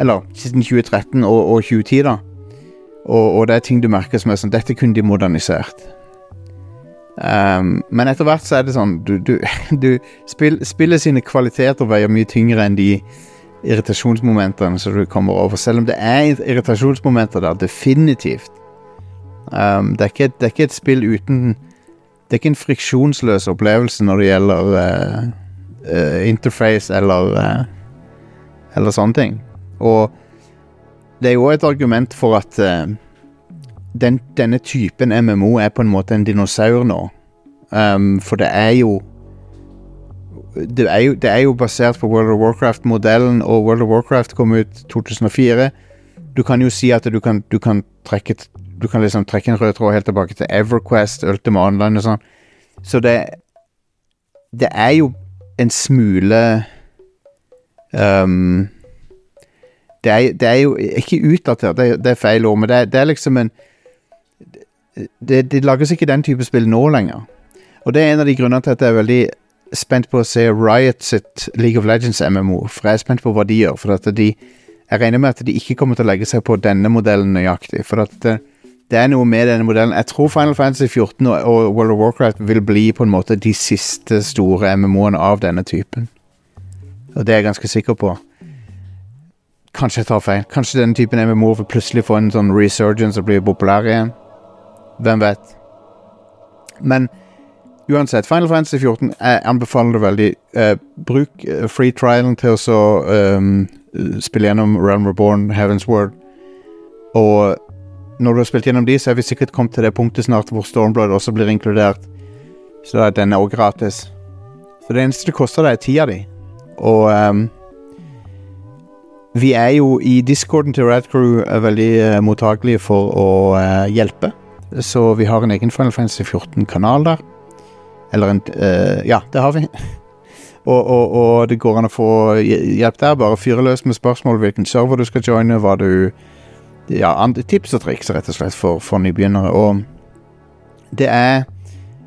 Eller siden 2013 og, og 2010, da. Og, og, det er ting du merker som er sånn Dette kunne de modernisert. Um, men etter hvert så er det sånn Du, du, du spill, Spillet sine kvaliteter veier mye tyngre enn de irritasjonsmomentene som du kommer over. Selv om det er irritasjonsmomenter der, definitivt. Um, det, er ikke, det er ikke et spill uten Det er ikke en friksjonsløs opplevelse når det gjelder uh, uh, interface eller uh, Eller sånne ting. Og det er jo et argument for at den, denne typen MMO er på en måte en dinosaur nå. Um, for det er jo det er, jo, det er jo basert på World of Warcraft-modellen, og World of Warcraft kom ut 2004. Du kan jo si at du kan, du kan trekke Du kan liksom trekke en rød tråd helt tilbake til Everquest, Ultima Online og sånn. Så det Det er jo en smule um, det, er, det, er, jo ikke utdatert, det, det er feil ord, men det, det er liksom en det, det lages ikke den type spill nå lenger. Og det er en av de grunnene til at jeg er veldig spent på å se Riot sitt League of Legends MMO. For jeg er spent på hva de gjør. For at de, jeg regner med at de ikke kommer til å legge seg på denne modellen nøyaktig. For at det, er noe med denne modellen. Jeg tror Final Fantasy 14 og, World of Warcraft vil bli på en måte de siste store MMO-ene av denne typen. Og det er jeg ganske sikker på. Kanskje jeg tar feil. Kanskje denne typen MMO vil plutselig få en sånn resurgence og bli populær igjen. Hvem vet? Men uansett, Final Fantasy 14 jeg anbefaler det veldig. Eh, bruk uh, free trialen til å um, spille gjennom Realm Reborn, Heaven's Word. Og når du har spilt gjennom de, så er vi sikkert kommet til det punktet snart hvor Stormblood også blir inkludert. Så da er den òg gratis. Så det eneste det koster deg, er tida di. Og um, vi er jo i discorden til Radcrew veldig uh, mottagelige for å uh, hjelpe. Så vi har en egen Final Fantasy 14-kanal der. Eller en uh, Ja, det har vi. og, og, og, det går an å få hjelp der. Bare fyre løs med spørsmål hvilken server du skal joine, hva du Ja, tips og triks, rett og slett, for, for nybegynnere. Og det er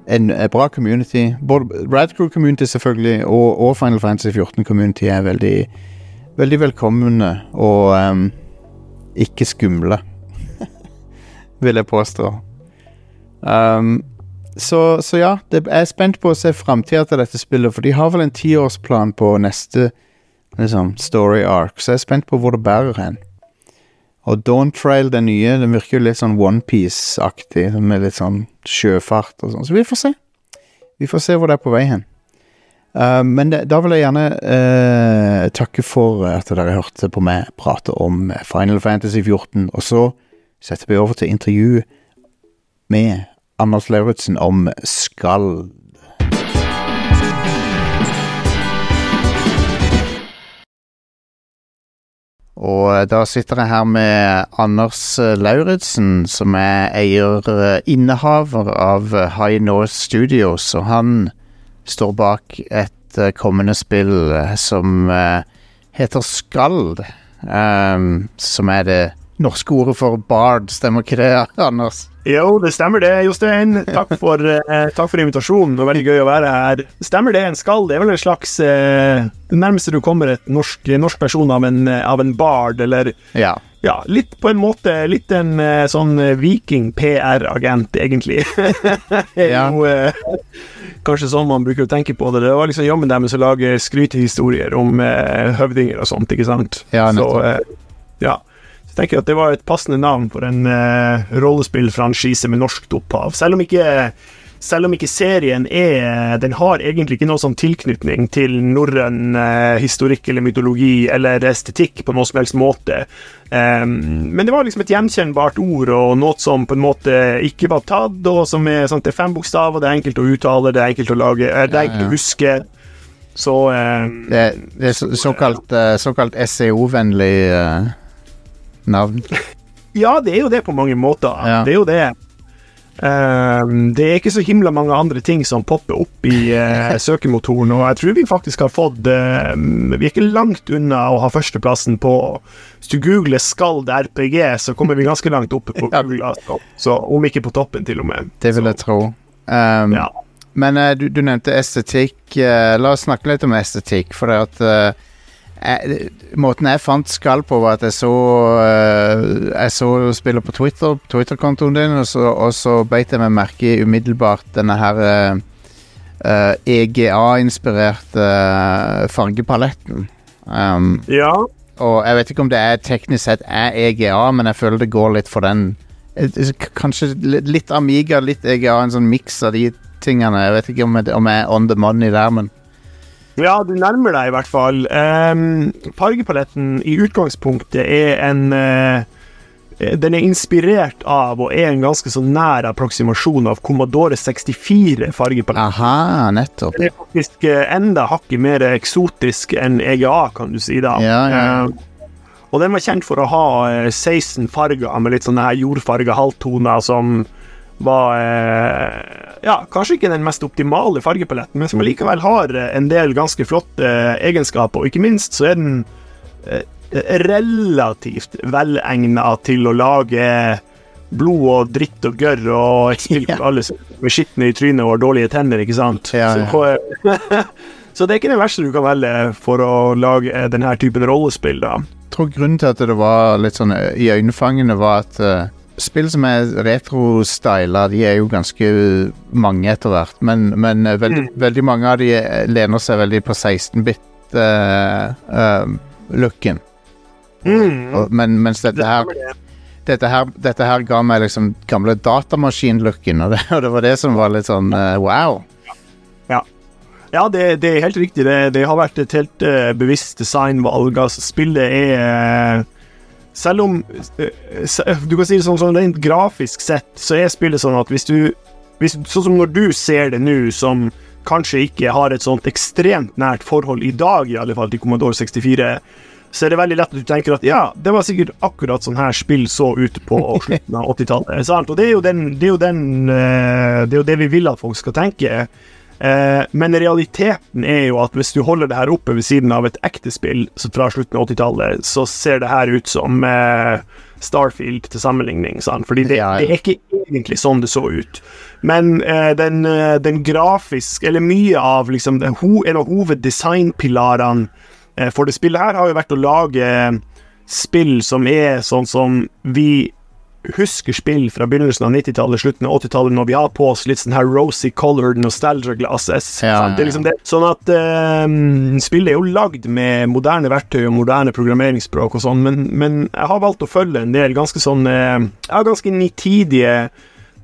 en, en bra community. Både Radcrew Community selvfølgelig, og, og, Final Fantasy 14 Community er veldig, veldig velkomne og um, ikke skumle, vil jeg påstå. Um, så, så, ja, jeg er spent på å se framtida til dette spillet, for de har vel en tiårsplan på neste liksom, story arc, så jeg er spent på hvor det bærer hen. Og Dawn Trail, den nye, den virker jo litt sånn Onepiece-aktig, med litt sånn sjøfart og sånn, så vi får se. Vi får se hvor det er på vei hen. Uh, men det, da vil jeg gjerne uh, takke for at dere hørte på meg prate om Final Fantasy 14, og så setter vi over til intervju med Anders Lauritzen om Skald. Og da sitter jeg her med Anders Lauritzen, som er eier, eh, innehaver av High North Studios. Og han står bak et eh, kommende spill eh, som heter Skald. Um, som er det norske ordet for bard, stemmer ikke det, Anders? Jo, det stemmer det, Jostein. Takk for, eh, takk for invitasjonen. Det var veldig gøy å være her. Stemmer det, en skall. Det er vel en slags eh, Det nærmeste du kommer et norsk, norsk person av en, av en bard, eller ja. ja. litt på en måte Litt en eh, sånn viking-PR-agent, egentlig. ja. jo, eh, kanskje sånn man bruker å tenke på det. Det var liksom jobben deres å lage skrytehistorier om eh, høvdinger og sånt, ikke sant? Ja, nettopp. Så, eh, ja tenker at det var et passende navn for en uh, rollespillfranchise med norskt opphav. Selv om ikke selv om ikke serien er Den har egentlig ikke noe sånn tilknytning til norrøn uh, historikk eller mytologi eller estetikk på noen som helst måte. Um, men det var liksom et gjenkjennbart ord, og noe som på en måte ikke var tatt, og som er sånn, det er fem bokstaver, det er enkelt å uttale, det er enkelt å lage, det er enkelt å huske. Så um, det, det, er såkalt, uh, såkalt SEO-vennlig uh navn? ja, det er jo det på mange måter. Ja. Det er jo det. Uh, det er ikke så himla mange andre ting som popper opp i uh, søkemotoren, og jeg tror vi faktisk har fått uh, Vi er ikke langt unna å ha førsteplassen på Hvis du googler 'Skald RPG', så kommer vi ganske langt oppe på Google, så om ikke på toppen, til og med. Det vil jeg tro. Um, ja. Men eh, du, du, nevnte estetikk. la oss snakke litt om estetikk, for det at jeg, Måten jeg fant skall på, var at jeg så uh, Jeg så spiller på Twitter, Twitter-kontoen din, og så, og så beit jeg meg merke i umiddelbart denne her uh, eh, EGA-inspirerte eh, fargepaletten. Um, Ja. og jeg vet ikke om det er teknisk sett er EGA, men jeg føler det går litt for den eh, Kanskje litt Amiga, litt EGA, en sånn miks av de tingene. Jeg vet ikke om jeg, om jeg er on the money der, men Ja, du nærmer deg i hvert fall. Um, fargepaletten i utgangspunktet er en uh, Den er inspirert av og er en ganske så nær approksimasjon av Commodore 64-fargepaletten. aha, nettopp. Den er faktisk eh, enda hakket mer eksotisk enn EGA, kan du si da. Ja, ja. Uh, og den var kjent for å ha eh, 16 farger med litt sånne her jordfarga halvtoner som var eh, Ja, kanskje ikke den mest optimale fargepaletten, men som likevel har eh, en del ganske flotte eh, egenskaper. Og ikke minst så er den relativt velegna til å lage blod og dritt og gørr og for alle er skitne i trynet og dårlige tenner, ikke sant? Ja, ja. Så, så det er ikke det verste du kan velge for å lage denne typen rollespill, da. Jeg tror grunnen til at det var litt sånn iøynefangende, var at eh, spill som er retro-styla, de er jo ganske mange etter hvert. Men, men eh, veld, Mm. veldig mange av de eh, lener seg veldig på eh, 16-bit-looken. Mm. men mens dette her, dette her Dette her ga meg liksom gamle datamaskin-looken, og, og det var det som var litt sånn uh, wow. Ja, det, det er helt riktig. Det, det har vært et helt uh, bevisst designvalg. Altså, spillet er eh, Selv om eh, Du kan si det sånn, sånn rent grafisk sett, så er spillet sånn at hvis du hvis, Sånn som når du ser det nå, som kanskje ikke har et sånt ekstremt nært forhold i dag, i alle fall, til Commodore 64, så er det veldig lett at du tenker at ja, det var sikkert akkurat sånn her spill så ut på slutten av 80-tallet. Og det er jo, den, det, er jo den, eh, det er jo det vi vil at folk skal tenke. Eh, men realiteten er jo at hvis du holder det her oppe ved siden av et ekte spill fra slutten av 80-tallet, så ser det her ut som eh, Starfield til sammenligning. Sant? Fordi det, det er ikke egentlig sånn det så ut. Men eh, den, eh, den grafiske Eller mye av liksom den ho, En av hoveddesignpilarene eh, for det spillet her har jo vært å lage spill som er sånn som vi husker spill fra begynnelsen av 90-tallet, slutten av 80-tallet, når vi har på oss litt sånn her rosy colored nostalgia glasses. Ja, ja, Det liksom det. Sånn at eh, spillet er jo lagd med moderne verktøy og moderne programmeringsspråk og sånn, men, men jeg har valgt å følge en del ganske sånn Ja, Jeg ganske nitidige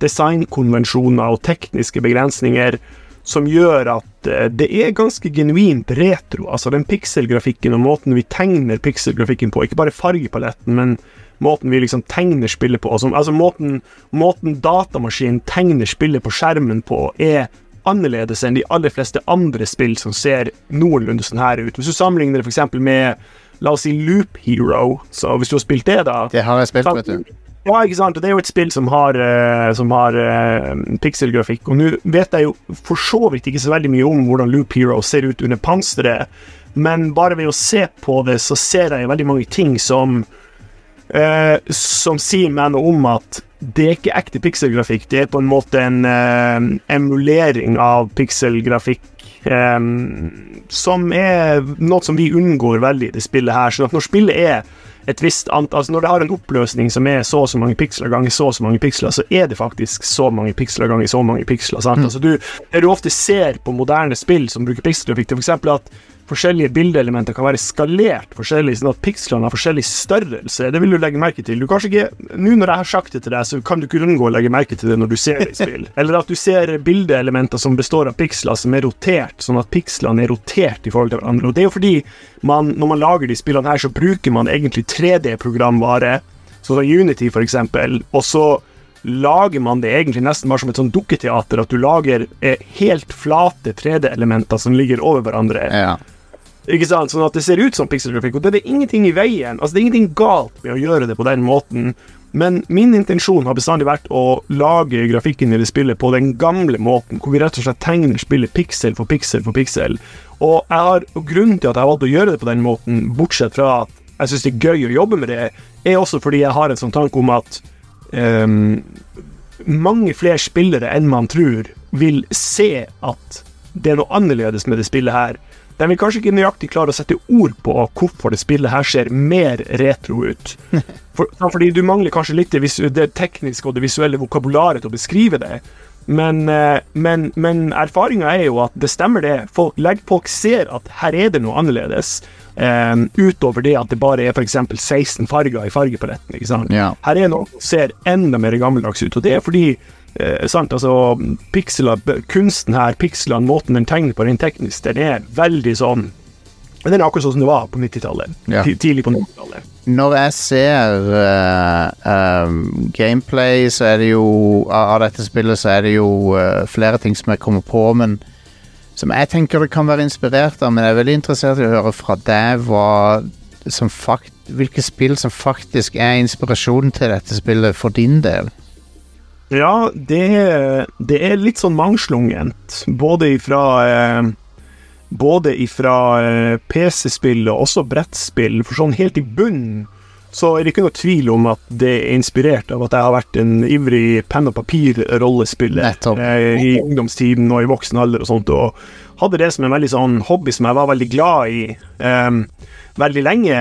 designkonvensjoner og tekniske begrensninger som gjør at eh, det er ganske genuint retro. Altså den pikselgrafikken og måten vi tegner pikselgrafikken på, ikke bare fargepaletten, men måten vi liksom tegner spillet på. Som, altså måten, måten datamaskinen tegner spillet på skjermen på, er annerledes enn de aller fleste andre spill som ser noenlunde sånn her ut. Hvis du sammenligner det f.eks. med La oss si Loop Hero, så hvis du har spilt det, da Det har jeg spilt, vet du. ja, ikke sant. Det er jo et spill som har, eh, som har uh, pikselgrafikk. Og nå vet jeg jo for så vidt ikke så veldig mye om hvordan Loop Hero ser ut under panseret, men bare ved å se på det, så ser jeg veldig mange ting som eh, Som sier meg noe om at det er ikke ekte pikselgrafikk. Det er på en måte en eh, emulering av pikselgrafikk. eh, som er noe som vi unngår veldig i det spillet her. sånn at når spillet er et visst antall Altså når det har en oppløsning som er så og så mange piksler ganger så og så mange piksler, så er det faktisk så mange piksler ganger så mange piksler. Sant? Altså du, det du ofte ser på moderne spill som bruker pikselgrafikk, er f.eks. at forskjellige bildeelementer kan være skalert forskjellig, sånn at pikslene har forskjellig størrelse. Det vil du legge merke til. Du kanskje ikke Nå når jeg har sagt det til deg, så kan du ikke unngå å legge merke til det når du ser det i spill. Eller at du ser bildeelementer som består av piksler som er rotert, sånn at pikslene er rotert i forhold til hverandre. Og det er jo fordi man, når man lager de spillene her, så bruker man egentlig 3D-programvare, sånn som Unity for eksempel, og så lager man det egentlig nesten bare som et sånn dukketeater, at du lager eh, helt flate 3D-elementer som ligger over hverandre. Ja. Ikke sant? Sånn at det ser ut som pikselgrafikk, og det er ingenting i veien. Altså, det er ingenting galt med å gjøre det på den måten, men min intensjon har bestandig vært å lage grafikken i det spillet på den gamle måten, hvor vi rett og slett tegner spillet piksel for piksel for piksel. Og, jeg har, grunnen til at jeg har valgt å gjøre det på den måten, bortsett fra at jeg syns det er gøy å jobbe med det, er også fordi jeg har en sånn tanke om at um, mange flere spillere enn man tror vil se at det er noe annerledes med det spillet her. De vil kanskje ikke nøyaktig klare å sette ord på hvorfor det spillet her ser mer retro ut. For, fordi du mangler kanskje litt det, det tekniske og det visuelle vokabularet til å beskrive det. Men, eh, men, men erfaringa er jo at det stemmer, det. Folk, folk ser at her er det noe annerledes. Um, utover det at det bare er f.eks. 16 farger i fargepaletten. ikke sant? Ja. Her er noe som ser enda mer gammeldags ut, og det er fordi eh, sant, altså, pixeler, kunsten her, pikslene, måten den tegner på rent teknisk, den er veldig sånn Den er akkurat sånn som det var på 90-tallet. Ja. Tidlig på 90-tallet. Når jeg ser uh, uh, gameplay så er det jo av dette spillet så er det jo uh, flere ting som jeg kommer på, men som jeg tenker det kan være inspirert av. Men jeg er veldig interessert i å høre fra deg hva som fakt, hvilke spill som faktisk er inspirasjonen til dette spillet for din del. Ja, det, det er litt sånn mangslungent. Både ifra eh, Både ifra eh, PC-spill og også brettspill. For sånn helt i bunnen så er det ikke noe tvil om at det er inspirert av at jeg har vært en ivrig penn og papir-rollespiller eh, i ungdomstiden og i voksen alder og sånt, og hadde det som en veldig sånn hobby som jeg var veldig glad i eh, veldig lenge.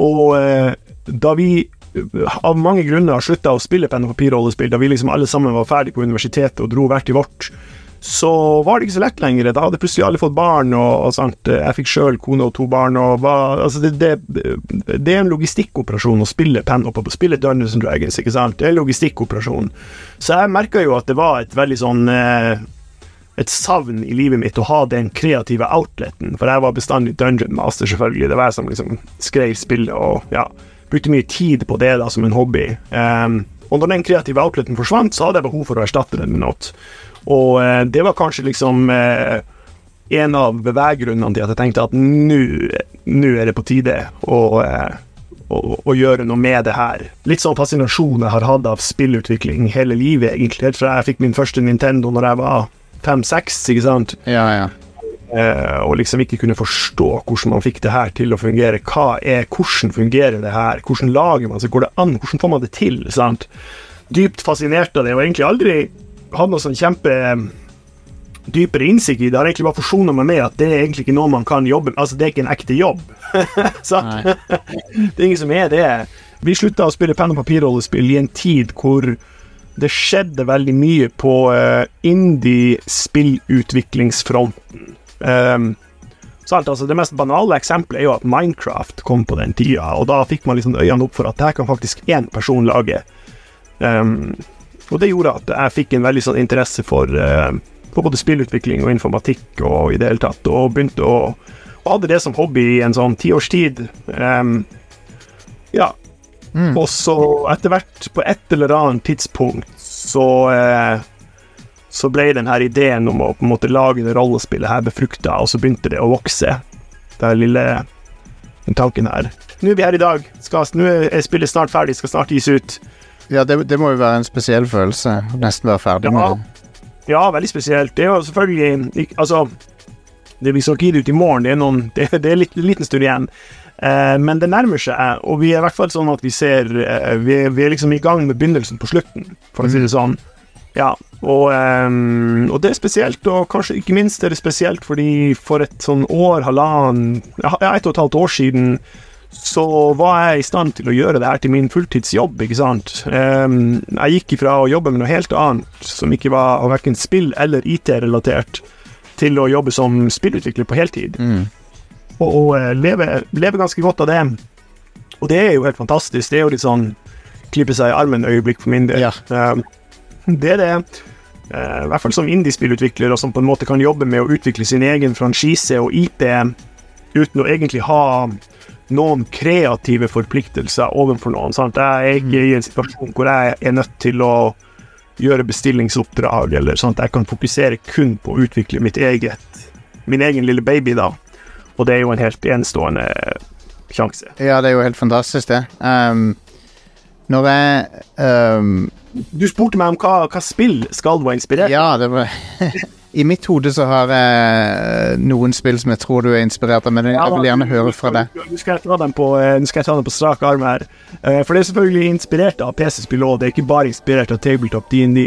Og eh, da vi av mange grunner slutta å spille penn og papir-rollespill, da vi liksom alle sammen var ferdig på universitetet og dro hvert i vårt, så var det ikke så lett lenger. Da hadde plutselig alle fått barn, og, og sant? jeg fikk sjøl kone og to barn. Og var, altså det, det, det er en logistikkoperasjon å spille penn og papir, spille Dungeons and Dragons, ikke sant? Det er en logistikkoperasjon. Så jeg merka jo at det var et veldig sånn eh, et savn i livet mitt å ha den kreative outleten, for jeg var bestandig dungeon master, selvfølgelig. Det var jeg som liksom skrev spillet og ja, brukte mye tid på det da som en hobby. Um, og når den kreative outleten forsvant, så hadde jeg behov for å erstatte den med noe. Og uh, det var kanskje liksom uh, en av beveggrunnene til at jeg tenkte at nå er det på tide å, uh, å, å gjøre noe med det her. Litt sånn fascinasjon jeg har hatt av spillutvikling hele livet, egentlig. Helt fra jeg fikk min første Nintendo når jeg var fem-seks, ikke sant. Ja, ja. Eh, og liksom ikke kunne forstå hvordan man fikk det her til å fungere. Hva er, Hvordan fungerer det her? Hvordan lager man seg? Går det an? Hvordan får man det til? sant? Dypt fascinert av det, og egentlig aldri hatt noe sånn kjempe eh, dypere innsikt i det. Har egentlig bare forsona meg med at det er egentlig ikke noe man kan jobbe med. Altså, det er ikke en ekte jobb. sant? det er ingen som er det. Vi slutta å spille penn og papir-rollespill i en tid hvor det skjedde veldig mye på uh, indie-spillutviklingsfronten. Um, sant? Altså, det mest banale eksempelet er jo at Minecraft kom på den tida, og da fikk man liksom øynene opp for at det her kan faktisk én person lage. Um, og det gjorde at jeg fikk en veldig sånn interesse for, uh, for både spillutvikling og informatikk og i det hele tatt, og begynte å og hadde det som hobby i en sånn tiårstid. Um, ja. Og så etter hvert, på et eller annet tidspunkt, så eh, så ble den her ideen om å på en måte lage det rollespillet her befrukta, og så begynte det å vokse. Den lille tanken her. Nå er vi her i dag. Skal, nå er spillet snart ferdig, skal snart gis ut. ja det, det må jo være en spesiell følelse. Nesten være ferdig Ja. med det. Ja, veldig spesielt. Det er jo selvfølgelig Altså, det vi skal ikke gi det ut i morgen, det er, noen, det, det er litt, liten stund igjen. Eh, men det nærmer seg, og vi er i hvert fall sånn at vi ser eh, vi, vi er liksom i gang med begynnelsen på slutten, for å si det sånn. Ja, og, um, og det er spesielt, og kanskje ikke minst er det spesielt fordi for et sånn år, halvannen, ja, et og et halvt år siden, så var jeg i stand til å gjøre det her til min fulltidsjobb, ikke sant. Um, jeg gikk ifra å jobbe med noe helt annet, som ikke var verken spill eller IT-relatert, til å jobbe som spillutvikler på heltid Mm. og, og eh, leve, leve ganske godt av det. Og det er jo helt fantastisk. Det er jo litt sånn klippe seg i armen-øyeblikk for min del. Ja. Eh, det er det. Eh, I hvert fall som indiespillutvikler, og som på en måte kan jobbe med å utvikle sin egen franchise og IP uten å egentlig ha noen kreative forpliktelser overfor noen. Sant? Jeg er ikke i en situasjon hvor jeg er nødt til å gjøre bestillingsoppdrag, eller sånn jeg kan fokusere kun på å utvikle mitt eget, min egen lille baby, da. Og det er jo en helt enestående sjanse. Ja, det er jo helt fantastisk, det. Um, når jeg um, Du spurte meg om hva, hva spill skal du ha inspirert Ja, det var I mitt hode så har jeg noen spill som jeg tror du er inspirert av, men jeg, jeg vil gjerne høre fra deg. Nå skal jeg ta dem på, eh, på strak arm her. Eh, For det er selvfølgelig inspirert av PC-spill òg, det er ikke bare inspirert av Tabletop DND.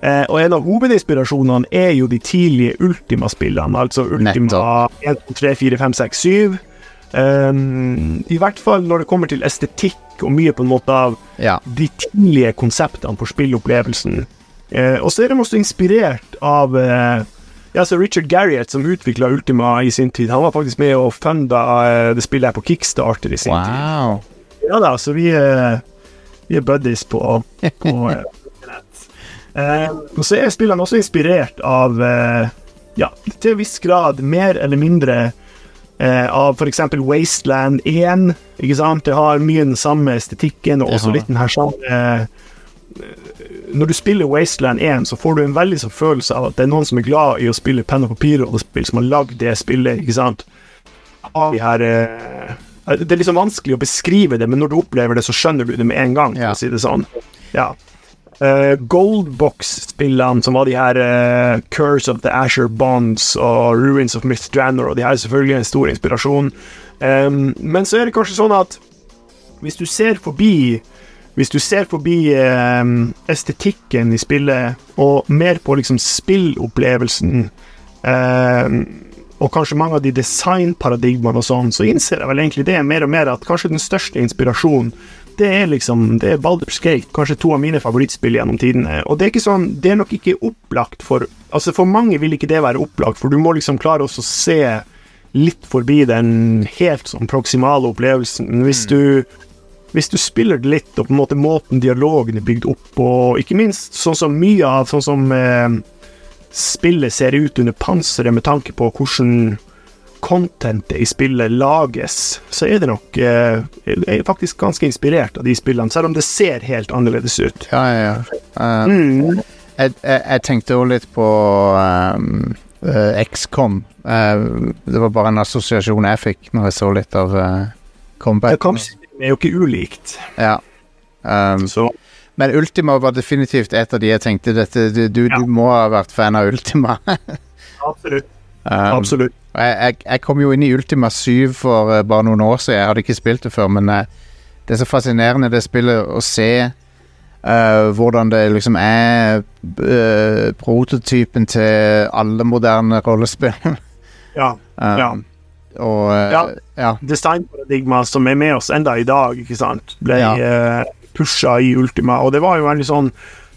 Eh, og en av hovedinspirasjonene er jo de tidlige Ultima-spillene, altså Ultima 1, 2, 3, 4, 5, 6, 7. Um, I hvert fall når det kommer til estetikk og mye på en måte av Ja. de tidlige konseptene for spillopplevelsen. Uh, og så er de også inspirert av uh, ja, så Richard Garriott, som utvikla Ultima i sin tid. Han var faktisk med og funda uh, det spillet her på Kickstarter i sin tid. Ja da, så vi, vi er buddies på, på eh. Eh, og så er spillene også inspirert av eh, Ja, til en viss grad mer eller mindre eh, av f.eks. Wasteland 1. Ikke sant? Det har mye den samme estetikken, og også litt den her samme eh, Når du spiller Wasteland 1, så får du en veldig sånn følelse av at det er noen som er glad i å spille penn og papir-rollespill, som har lagd det spillet, ikke sant? De her eh, Det er liksom vanskelig å beskrive det, men når du opplever det, så skjønner du det med en gang, for Ja. å si det sånn. Ja. Eh, Goldbox-spillene, som var de her uh, Curse of the Asher Bonds og Ruins of Myth Drannor, og de her er selvfølgelig en stor inspirasjon. Um, men så er det kanskje sånn at hvis du ser forbi Hvis du ser forbi um, estetikken i spillet, og mer på liksom spillopplevelsen um, og kanskje mange av de designparadigmaene og sånn, så innser jeg vel egentlig det mer og mer at kanskje den største inspirasjonen det er liksom Det er Baldur's Gate, kanskje to av mine favorittspill gjennom tidene. Og det er ikke sånn Det er nok ikke opplagt for Altså, for mange vil ikke det være opplagt, for du må liksom klare også å se litt forbi den helt sånn proksimale opplevelsen. Hvis du hvis du spiller det litt, og på en måte måten dialogen er bygd opp på, og ikke minst sånn som mye av sånn som eh, spillet ser ut under panseret med tanke på hvordan contentet i spillet lages, så er det nok eh, er faktisk ganske inspirert av de spillene, selv om det ser helt annerledes ut. Ja, ja, ja. Uh, Mm. jeg, jeg, jeg tenkte jo litt på um, uh, XCOM. Uh, det var bare en assosiasjon jeg fikk når jeg så litt av uh, Combat. Kampsystemet er jo ikke ulikt, Ja. Um, så men Ultima var definitivt et av de jeg tenkte dette, du, du, Ja. du må ha vært fan av Ultima. absolutt. Um, absolutt. Jeg, jeg, jeg kom jo inn i Ultima 7 for uh, bare noen år siden. Jeg hadde ikke spilt det før, men uh, det er så fascinerende det spillet å se uh, hvordan det liksom er prototypen til alle moderne rollespill. Ja. Um, Ja. Og Ja. ja. designparadigma som er med oss enda i dag, ikke sant, ble Ja. ja. pusha i Ultima. Og det var jo veldig sånn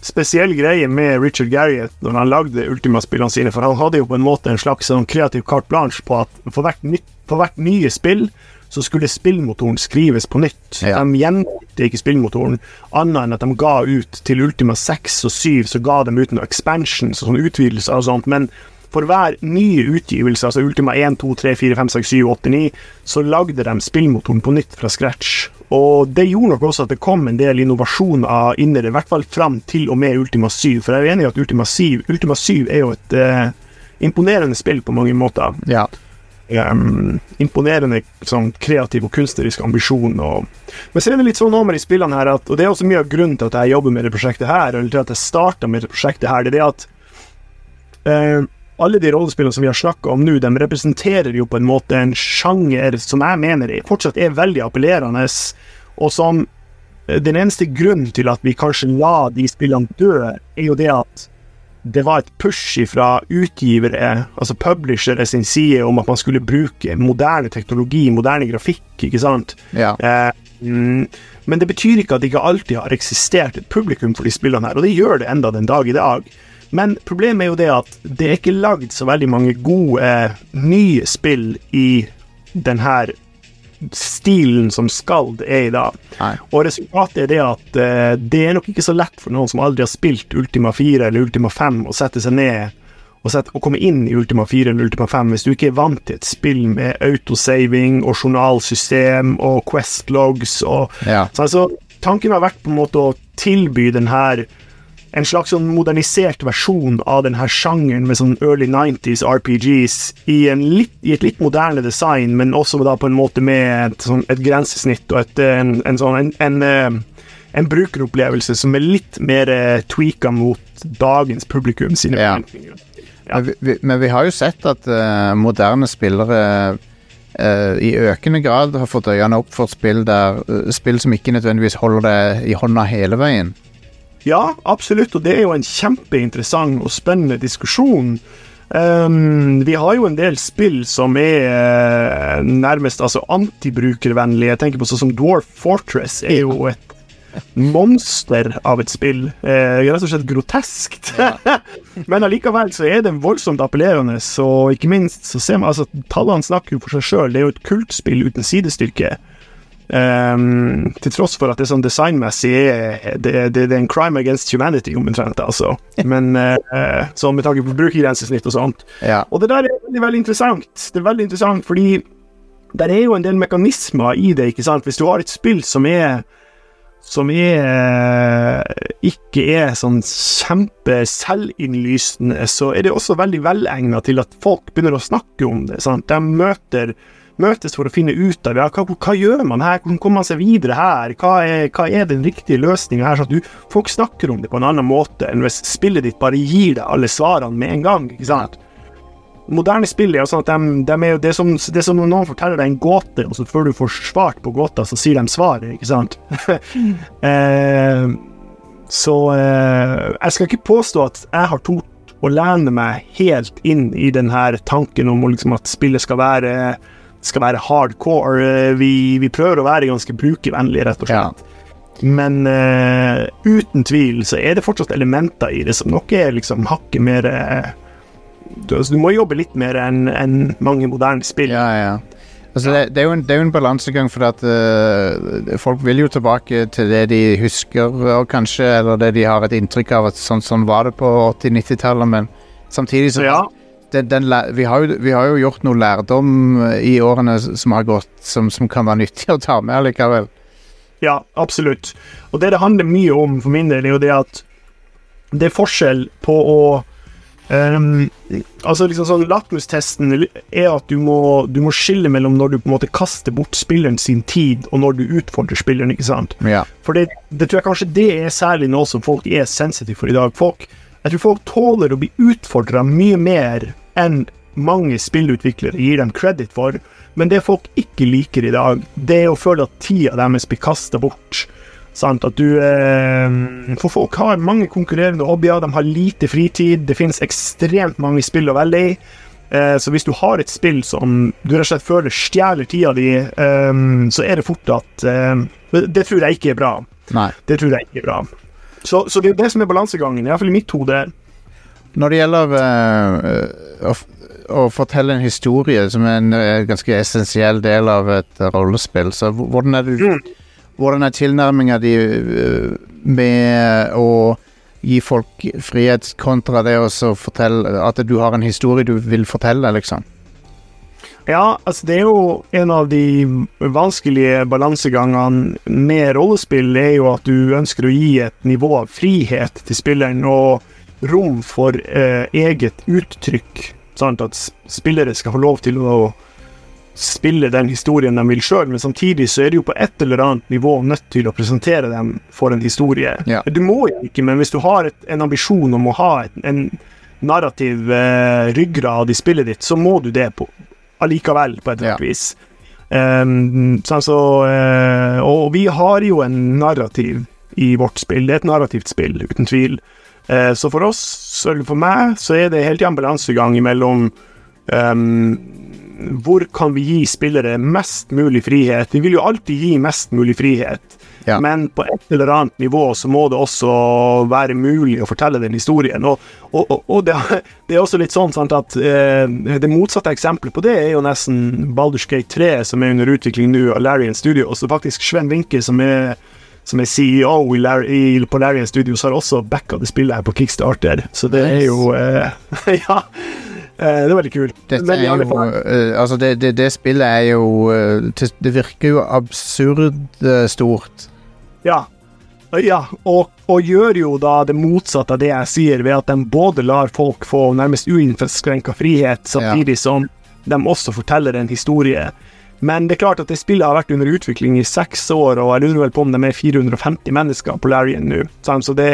spesiell greie med Richard Garriott når han lagde Ultima-spillene sine, for han hadde jo på en måte en slags sånn kreativ carte blanche på at for hvert, nytt, for hvert nye spill så skulle spillmotoren skrives på nytt. Ja. De gjenbrukte ikke spillmotoren, annet enn at de ga ut til Ultima 6 og 7, så ga de ut noen expansions og sånne utvidelser og sånt, men for hver nye utgivelse, altså Ultima 1, 2, 3, 4, 5, 6, 7, 8, 9, så lagde de spillmotoren på nytt fra scratch. Og det gjorde nok også at det kom en del innovasjoner av innere, det, i hvert fall fram til og med Ultima 7. For jeg er enig i at Ultima 7, Ultima 7 er jo et eh, imponerende spill på mange måter. ja. Um, imponerende sånn kreativ og kunstnerisk ambisjon. Og, men så er det litt sånn over i spillene her at, og det er også mye av grunnen til at jeg jobber med det prosjektet her, eller til at jeg starta med det prosjektet her, det er det at eh, alle de rollespillene som vi har snakka om nå, de representerer jo på en måte en sjanger som jeg mener er- fortsatt er veldig appellerende, og som eh, Den eneste grunnen til at vi kanskje la de spillene dø, er jo det at det var et push fra utgivere, altså publishere sin side, om at man skulle bruke moderne teknologi, moderne grafikk, ikke sant? ja. Eh, mm, men det betyr ikke at det ikke alltid har eksistert et publikum for de spillene her, og det gjør det enda den dag i dag. Men problemet er jo det at det er ikke lagd så veldig mange gode eh, nye spill i den her stilen som Skald er i dag. Nei. Og resultatet er det at eh, det er nok ikke så lett for noen som aldri har spilt Ultima 4 eller Ultima 5, å sette seg ned og, sette, og komme inn i Ultima 4 eller Ultima 5 hvis du ikke er vant til et spill med autosaving og journalsystem og questlogs og ja. så altså, tanken har vært på en måte å tilby den her en slags sånn modernisert versjon av denne sjangeren med sånn early 90s RPGs i, en litt, i et litt moderne design, men også da på en måte med et, sånn, et grensesnitt og et, en, en sånn en, en, eh, en brukeropplevelse som er litt mer uh, tweaka mot dagens publikum sine Ja. forventninger. Ja. Men, vi, vi, men vi har jo sett at uh, moderne spillere Uh, i økende grad har fått øynene opp for spill der uh, Spill som ikke nødvendigvis holder det i hånda hele veien. Ja, absolutt, og det er jo en kjempeinteressant og spennende diskusjon. Um, vi har jo en del spill som er uh, nærmest altså antibrukervennlige. Jeg tenker på sånn som Dwarf Fortress er jo et monster av et spill. Uh, rett og slett groteskt. Men allikevel så er det voldsomt appellerende, og ikke minst så ser man altså Tallene snakker jo for seg sjøl. Det er jo et kultspill uten sidestyrke. Um, til tross for at det sånn designmessig det, det, det, er en crime against humanity, omtrent. Altså. Men uh, sånn med tanke på brukergrensesnitt og sånt. Ja. Og det der er veldig, veldig interessant. Det er veldig interessant fordi der er jo en del mekanismer i det, ikke sant. Hvis du har et spill som er som er ikke er sånn kjempe selvinnlysende, så er det også veldig velegna til at folk begynner å snakke om det. Sant? De møter møtes for å finne ut av ja, hva, hva gjør man her, hvordan kommer man seg videre her, hva er, hva er den riktige løsninga her, sånn at du, folk snakker om det på en annen måte enn hvis spillet ditt bare gir deg alle svarene med en gang. ikke sant? Moderne spill er jo sånn at de, de er jo, det, som, det som noen forteller deg en gåte, og så før du får svart på gåta, så sier de svaret, ikke sant? eh, så eh, jeg skal ikke påstå at jeg har tort å lene meg helt inn i denne tanken om liksom at spillet skal være skal være hardcore. Eh, vi, vi prøver å være ganske brukervennlige, rett og slett. Ja. Men uh, uten tvil så er det fortsatt elementer i det som nok er liksom hakket mer uh, du, altså, du, må jobbe litt mer enn en mange moderne spill. Ja, ja. Altså, det, det, er jo en, en balansegang, for at uh, folk vil jo tilbake til det de husker, og kanskje, eller det de har et inntrykk av at sånn, sånn var det på 80-90-tallet, men samtidig så ja den, den, vi, har jo, vi, har jo, gjort noe lærdom eh, i årene som har gått, som, som kan være nyttig å ta med likevel. Ja, absolutt. Og det det handler mye om for min del, er jo det at det er forskjell på å um, Altså liksom sånn Lakmustesten er at du må, du må, skille mellom når du på en måte kaster bort spilleren sin tid, og når du utfordrer spilleren, ikke sant? Ja. For det, det tror jeg kanskje det er særlig noe som folk er sensitive for i dag. Folk jeg tror folk tåler å bli utfordra mye mer enn mange spillutviklere gir dem credit for. Men det folk ikke liker i dag, det er å føle at tida deres blir kasta bort. Sant? At du eh, For folk har mange konkurrerende hobbyer, de har lite fritid, det finnes ekstremt mange spill å velge i. Eh, så hvis du har et spill som du rett og slett føler stjeler tida di, eh, så er det fort at eh, Det tror jeg ikke er bra. Nei. Det tror jeg ikke er bra. Så, så det er det som er balansegangen, iallfall i mitt hode. Når det gjelder uh, å, å, fortelle en historie, som er en uh, ganske essensiell del av et rollespill, så hvordan er, du, mm. hvordan er tilnærminga di uh, med å gi folk frihet kontra det å fortelle at du har en historie du vil fortelle, liksom? Ja, altså det er jo en av de vanskelige balansegangene med rollespill, er jo at du ønsker å gi et nivå av frihet til spilleren og rom for eh, eget uttrykk. Sant? At spillere skal få lov til å spille den historien de vil sjøl, men samtidig så er du jo på et eller annet nivå nødt til å presentere dem for en historie. Ja. Du må jo ikke, men hvis du har et, en ambisjon om å ha et, en narrativ eh, ryggrad i spillet ditt, så må du det på, allikevel, på et eller annet ja. vis. Um, så, altså, uh, og vi har jo en narrativ i vårt spill. Det er et narrativt spill, uten tvil. Uh, så for oss, eller for meg, så er det helt i ambulansegang mellom um, hvor kan vi gi spillere mest mulig frihet? Vi vil jo alltid gi mest mulig frihet. Ja. Men på et eller annet nivå så må det også være mulig å fortelle den historien. Og, og, og det, det, er også litt sånn sant, at eh, det motsatte eksempelet på det er jo nesten Baldur's Gate 3, som er under utvikling nå av Larian Studios. Og faktisk Sven Winke, som er, som er CEO i, Larry, på Larian Studios, har også backa det spillet her på Kickstarter. Så det er jo eh, Ja. Eh, det er veldig kult. Er jo, uh, altså det, det, det, spillet er jo uh, Det virker jo absurd stort. Ja. Ja, og, og, gjør jo da det motsatte av det jeg sier, ved at de både lar folk få nærmest uinnskrenka frihet, samtidig ja. som de også forteller en historie. Men det er klart at det spillet har vært under utvikling i seks år, og jeg lurer vel på om de er 450 mennesker på Larian nå. Så det,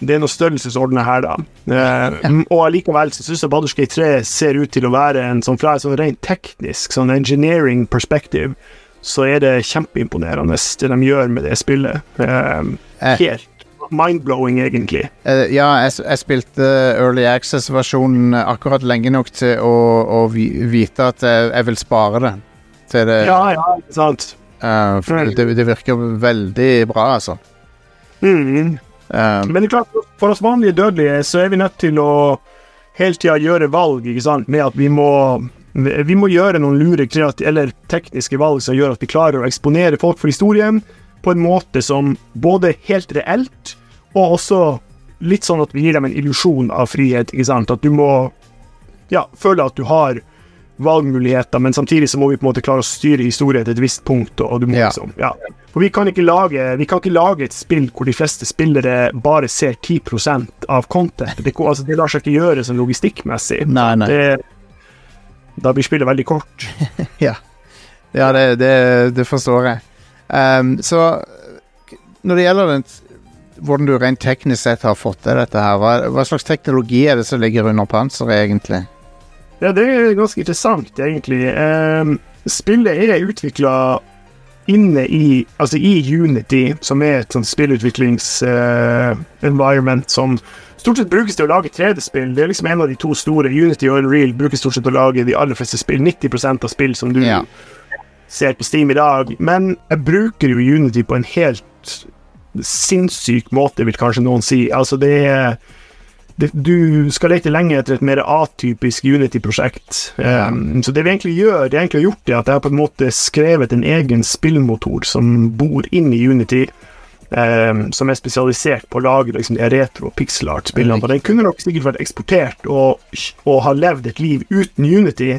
det er noe størrelsesorden her, da. Eh, og allikevel så syns jeg i 3 ser ut til å være en sånn fra et sånn rent teknisk, sånn engineering perspective, så er det kjempeimponerende det de gjør med det spillet. Eh, helt mind-blowing, egentlig. Uh, ja, jeg, jeg spilte Early Access-versjonen akkurat lenge nok til å, å vite at jeg, jeg vil spare det. Til det, Ja, ja, sant. Uh, det, det virker veldig bra, altså. Mm. Eh, Men det er klart, for oss vanlige dødelige så er vi nødt til å hele tida gjøre valg, ikke sant, med at vi må vi må gjøre noen lure eller tekniske valg som gjør at vi klarer å eksponere folk for historien på en måte som både helt reelt, og også litt sånn at vi gir dem en illusjon av frihet. ikke sant? At du må ja, føle at du har valgmuligheter, men samtidig så må vi på en måte klare å styre historien til et visst punkt. og du må Ja. liksom, ja. For vi kan, ikke lage, vi kan ikke lage et spill hvor de fleste spillere bare ser 10% av content. Det, altså, det lar seg ikke gjøre sånn logistikkmessig. nei, nei. Det, da blir spillet veldig kort. Ja, det, det, det forstår jeg. Um, så når det gjelder den, hvordan du rent teknisk sett har fått til dette her, hva, hva slags teknologi er det som ligger under panseret, egentlig? Ja, det er ganske interessant, egentlig. Ehm, spillet er utvikla inne i Altså i Unity, som er et sånt spillutviklings-environment som stort sett brukes til å lage 3D-spill. Det er liksom en av de to store. Unity og Unreal brukes stort sett til å lage de aller fleste spill. 90% av spill som du Ja. ser på Steam i dag. Men jeg bruker jo Unity på en helt sinnssyk måte, vil kanskje noen si. Altså, det er du skal lete lenge etter et mer atypisk Unity-prosjekt. Um, så det vi egentlig gjør, det jeg egentlig har gjort, er at jeg har på en måte skrevet en egen spillmotor som bor inn i Unity. Um, som er spesialisert på å lage liksom, de retro pixel art-spillene. Den kunne nok sikkert vært eksportert og, og ha levd et liv uten Unity.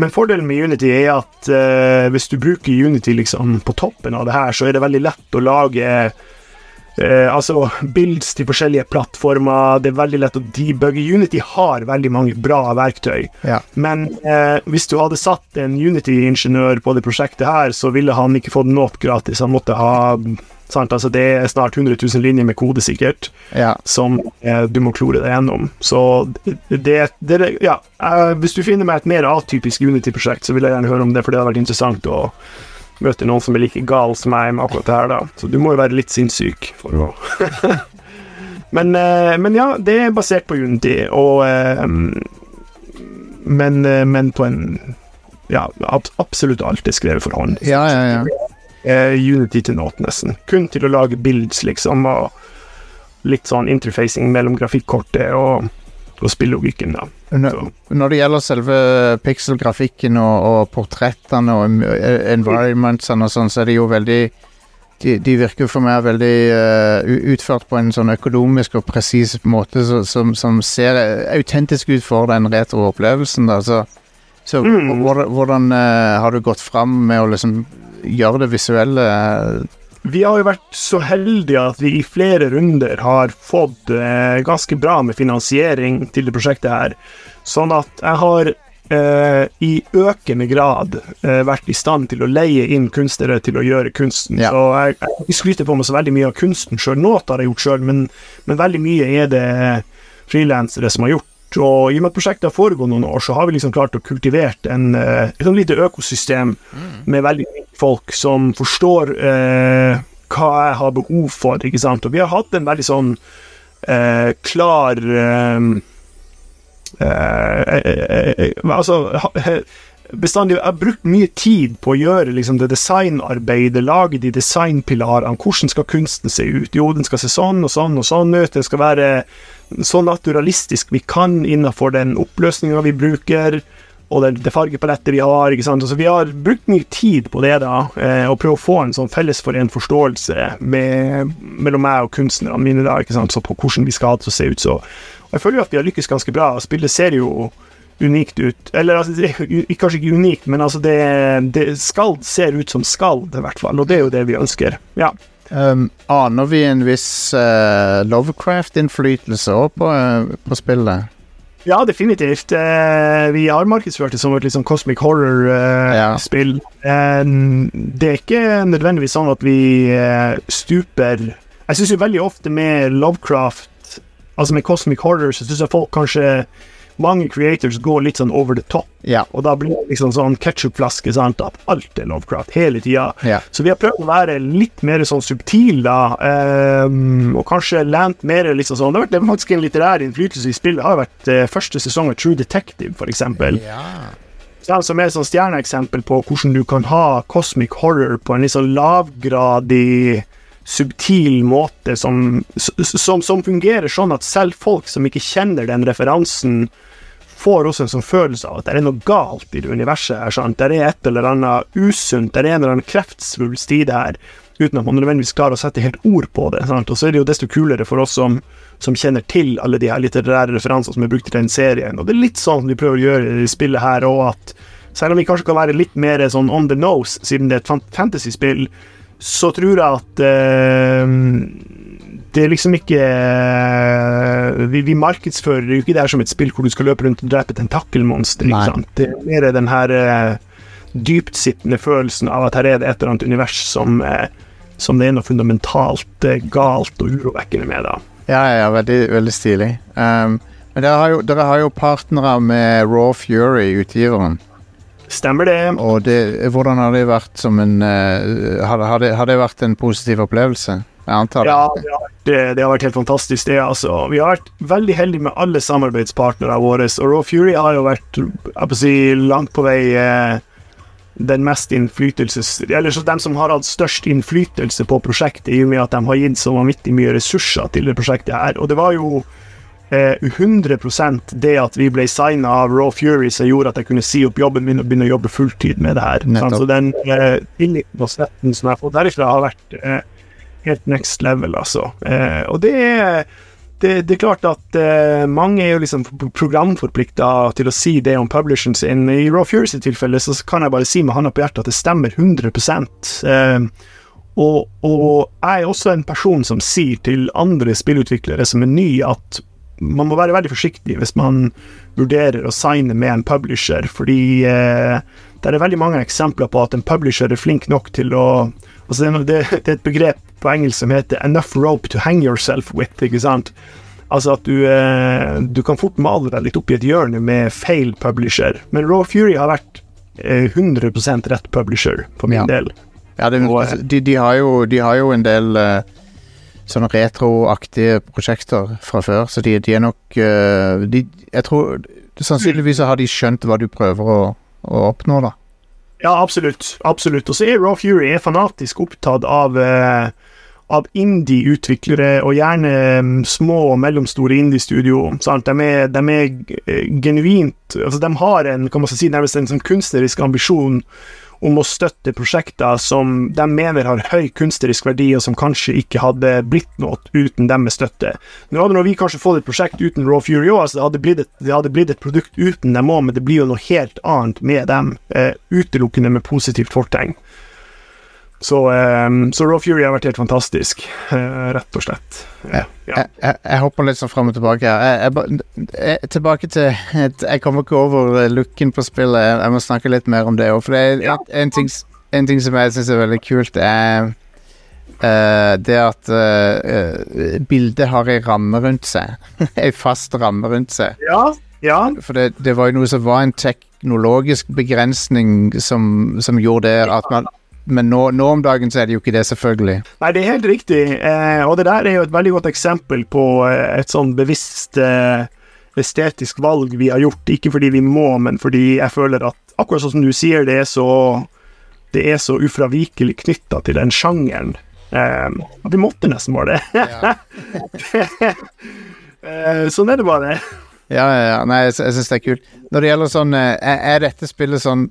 Men fordelen med Unity er at uh, hvis du bruker Unity liksom på toppen av det her, så er det veldig lett å lage Eh, altså builds til forskjellige plattformer. Det er veldig lett å debugge. Unity har veldig mange bra verktøy. Ja. Men eh, hvis du hadde satt en Unity-ingeniør på det prosjektet her, så ville han ikke fått noe gratis. Han måtte ha sant? Altså, Det er snart 100 000 linjer med kode, sikkert, Ja. som eh, du må klore deg gjennom. Så det, det Ja. Eh, hvis du finner meg et mer atypisk Unity-prosjekt, så vil jeg gjerne høre om det, for det hadde vært interessant å møte noen som er like gal som meg med akkurat det her, da. Så du må jo være litt sinnssyk for å men, eh, men ja, det er basert på Unity, og eh, men, eh, men på en Ja, ab absolutt alt er skrevet for hånd. Ja, ja, ja. Unity til note, nesten. Kun til å lage bilder liksom, og litt sånn interfacing mellom grafikkortet og, og spillogikken, da. Når, når det gjelder selve pixel-grafikken og, og portrettene og environments environmentsene og sånn, så er det jo veldig de, de virker for meg veldig uh, utført på en sånn økonomisk og presis måte så, som, som ser autentisk ut for den retro-opplevelsen. da, Så, så Mm. hvordan, hvordan eh, har du gått fram med å liksom gjøre det visuelle? Eh, Vi har jo vært så heldige at vi i flere runder har fått eh, ganske bra med finansiering til det prosjektet her. Sånn at jeg har eh, i økende grad eh, vært i stand til å leie inn kunstnere til å gjøre kunsten. Ja. Så jeg, jeg skryter på meg så veldig mye av kunsten sjøl. Noe har jeg gjort sjøl, men, men veldig mye er det frilansere som har gjort. Og i og med at prosjektet har foregått noen år, så har vi liksom klart å kultivere en, eh, et sånn lite økosystem med veldig flinke folk som forstår eh, hva jeg har behov for, ikke sant. Og vi har hatt en veldig sånn eh, klar eh, eh, eh, Altså bestandig Jeg har brukt mye tid på å gjøre liksom, det designarbeidet, lage de designpilarene. Hvordan skal kunsten se ut? Jo, den skal se sånn og sånn og sånn ut. Det skal være så naturalistisk vi kan innenfor den oppløsninga vi bruker, og det, det fargepalettet vi har. ikke sant? Så vi har brukt mye tid på det, da, eh, og prøve å få en sånn fellesforent forståelse med, mellom meg og kunstnerne mine, da, ikke sant? Så på hvordan vi skal ha det å se ut. Så og jeg føler jo at vi har lykkes ganske bra. Spillet ser jo unikt ut. Eller altså, kanskje ikke unikt, men altså det, det skal ser ut som skal, i hvert fall. Og det er jo det vi ønsker. Ja. Um, aner vi en viss uh, Lovecraft-innflytelse òg på, uh, på spillet? Ja, definitivt. Uh, vi har markedsført det som et sånn Cosmic Horror-spill. Ja. det er ikke nødvendigvis sånn at vi stuper Jeg syns jo veldig ofte med Lovecraft, altså med Cosmic Horror, så syns jeg folk kanskje mange creators går litt sånn over the top. Ja. Og da blir det liksom sånn ketsjupflaske, at alt er Lovecraft hele tida. Ja. Så vi har prøvd å være litt mer sånn subtil, da, Um, og kanskje lent mer liksom sånn Det har vært det faktisk en litterær innflytelse i spillet. Det har vært uh, første sesong av True Detective, for eksempel. Ja, som er et sånn stjerneeksempel på hvordan du kan ha cosmic horror på en litt sånn lavgradig, subtil måte som, som, som fungerer sånn at selv folk som ikke kjenner den referansen, får også en sånn følelse av at det er noe galt i det universet her. sant? Det er et eller annet usunt, det er en eller annen kreftsvulst i det her, uten at man nødvendigvis klarer å sette helt ord på det. sant? Og så er det jo desto kulere for oss som, som kjenner til alle de her litterære referansene som er brukt i den serien. Og det er litt sånn vi prøver å gjøre i spillet her òg, at selv om vi kanskje kan være litt mer sånn on the nose, siden det er et fan- fantasyspill, så tror jeg at eh, det er liksom ikke vi, vi markedsfører jo ikke det her som et spill hvor du skal løpe rundt og drepe tentakelmonstre. Det er mer den her eh, dyptsittende følelsen av at her er det et eller annet univers som, eh, som det er noe fundamentalt eh, galt og urovekkende med. da. Ja, ja, ja, veldig, veldig stilig. Um, men dere har, jo, dere har jo partnere med Raw Fury, utgiveren. Stemmer det? Og det, hvordan har det vært som en uh, har, har, det, har det vært en positiv opplevelse? Jeg antar det. Ja, det det, har vært helt fantastisk. det altså. Vi har vært veldig heldige med alle samarbeidspartnerne våre. Og Raw Fury har jo vært jeg på si, langt på vei uh, den mest innflytelses... Eller så dem som har hatt størst innflytelse på prosjektet, i og med at de har gitt så vanvittig mye ressurser til det prosjektet her. Og det var jo eh, 100 det at vi ble signa av Raw Fury som gjorde at jeg kunne si opp jobben min og begynne å jobbe fulltid med det her. Så den eh, tilliten og støtten som jeg har fått derifra, har vært eh, helt next level, altså. Eh, og det er det, det er klart at eh, mange er jo liksom programforplikta til å si det om publisheren sin. I Raw Fury sitt tilfelle så kan jeg bare si med hånda på hjertet at det stemmer 100 eh, og, og jeg er også en person som sier til andre spillutviklere som er nye, at man må være veldig forsiktig hvis man vurderer å signe med en publisher, fordi eh, det er veldig mange eksempler på at en publisher er flink nok til å altså det, det, det er et begrep på engelsk som heter 'enough rope to hang yourself with'. ikke sant? Altså at du, eh, du kan fort male deg litt opp i et hjørne med feil publisher. Men Raw Fury har vært eh, 100% rett publisher for min Ja. del. Ja, det, altså, de, de, har jo, de har jo en del eh, sånne retroaktige prosjekter fra før, så de, de er nok uh, de, Jeg tror Sannsynligvis har de skjønt hva du prøver å, å oppnå, da. Ja, absolutt. absolutt. Og så er Raw Fury er fanatisk opptatt av, uh, av indie-utviklere, og gjerne mm, små og mellomstore indie-studio. De de er eh, genuint altså De har en, kan man si, nærmest en sånn kunstnerisk ambisjon om å støtte prosjekter som de mener har høy kunstnerisk verdi, og som kanskje ikke hadde blitt noe uten dem med støtte. Nå hadde vi kanskje fått et prosjekt uten Raw Fury òg, altså det hadde, blitt et, det hadde blitt et produkt uten dem òg, men det blir jo noe helt annet med dem, eh, utelukkende med positivt fortegn. Så, eh, så Raw Fury har vært helt fantastisk, eh, rett og slett. Ja. Jeg, jeg, jeg hopper litt sånn fram og tilbake her. Jeg, jeg, jeg, tilbake til et, Jeg kommer ikke over looken på spillet. Jeg, må snakke litt mer om det òg. For det er Ja. en, en, ting, en ting som jeg syns er veldig kult, er Uh, det at eh, eh, bildet har ei ramme rundt seg. ei fast ramme rundt seg. Ja, ja, For det, det var jo noe som var en teknologisk begrensning som, som gjorde det at man Men nå, nå om dagen så er det jo ikke det, selvfølgelig. Nei, det er helt riktig. Eh, og det der er jo et veldig godt eksempel på eh, et sånn bevisst eh, estetisk valg vi har gjort. Ikke fordi vi må, men fordi jeg føler at akkurat sånn som du sier, det er så det er så ufravikelig knytta til den sjangeren. Eh, vi måtte nesten bare det. eh, sånn er det bare. Ja, ja, ja. Nei, jeg, jeg syns det er kult. Når det gjelder sånn eh, er dette spillet sånn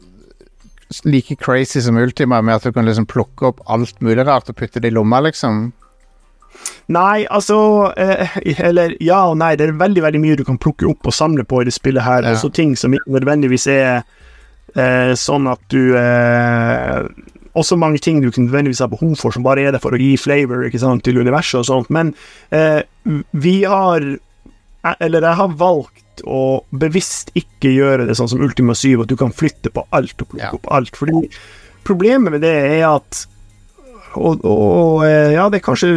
like crazy som Ultima, med at du kan liksom plukke opp alt mulig rart og putte det i lomma, liksom? Nei, altså eh, Eller ja og nei. Det er veldig veldig mye du kan plukke opp og samle på i det spillet her. Ja. Også ting som ikke nødvendigvis er eh, sånn at du eh, Også mange ting du ikke nødvendigvis har behov for, som bare er der for å gi flavor ikke sant, til universet og sånt. Men eh, vi har eh, Eller jeg har valgt å bevisst ikke gjøre det sånn som Ultima 7, at du kan flytte på alt og plukke Ja. opp alt. Fordi problemet med det er at og, og, og eh, ja, det er kanskje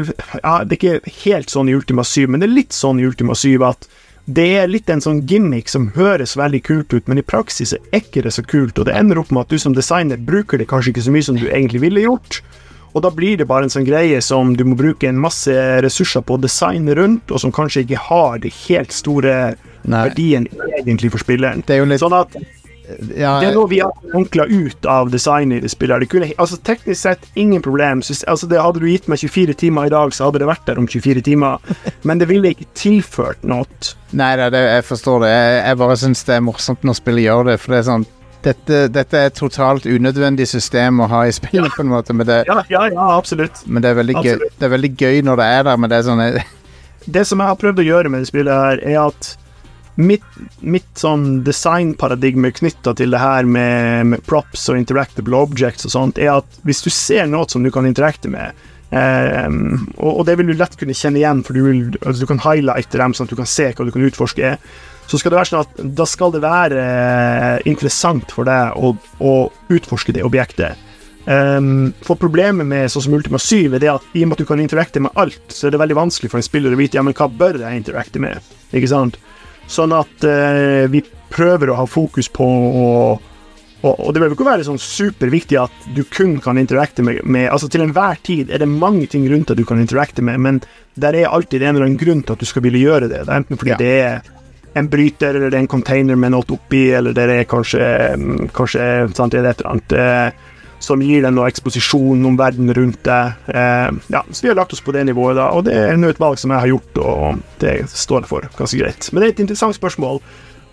ja, Det er ikke helt sånn i Ultima 7, men det er litt sånn i Ultima 7 at det er litt en sånn gimmick som høres veldig kult ut, men i praksis er ikke det så kult, og det ender opp med at du som designer bruker det kanskje ikke så mye som du egentlig ville gjort. Og da blir det bare en sånn greie som du må bruke en masse ressurser på å designe rundt, og som kanskje ikke har det helt store Nei. verdien egentlig for spilleren. Det er jo litt Sånn at ja, det er noe vi har ankla ut av designet i det spillet. Det kunne, altså Teknisk sett ingen problem. Så, altså det Hadde du gitt meg 24 timer i dag, så hadde det vært der om 24 timer. Men det ville ikke tilført noe. Nei det, jeg forstår det. Jeg, jeg bare syns det er morsomt når spillet gjør det, for det er sånn dette, dette er et totalt unødvendig system å ha i spillet, på en måte, men det, Ja, ja, ja, absolutt. men det, er gøy, det er veldig gøy når det er der, men det er sånn Det som jeg har prøvd å gjøre med det spillet her, er at mitt, mitt sånn designparadigme knytta til det her med, med props og interactable objects og sånt, er at hvis du ser noe som du kan interacte med ehm, og, og det vil du lett kunne kjenne igjen, for du, vil, altså du kan highlighte dem sånn at du kan se hva du kan utforske. Så skal det være sånn at da skal det være eh, interessant for deg å, å utforske det objektet. Um, for problemet med sånn som Ultima 7 er det at i og med at du kan interacte med alt, så er det veldig vanskelig for en spiller å vite ja, men hva bør jeg interacte med. Ikke sant? Sånn at uh, vi prøver å ha fokus på å og, og det jo ikke være sånn superviktig at du kun kan interacte med, med Altså Til enhver tid er det mange ting rundt at du kan interacte med, men der er alltid en eller annen grunn til at du skal ville gjøre det. Det er enten fordi Ja. det er en bryter, eller det er en container med noe oppi, eller det er kanskje, kanskje sant, det er et eller annet eh, som gir deg noe eksposisjon om verden rundt deg. Eh, ja, så vi har lagt oss på det nivået, da, og det er nå et valg som jeg har gjort, og det står jeg for ganske greit. Men det er et interessant spørsmål,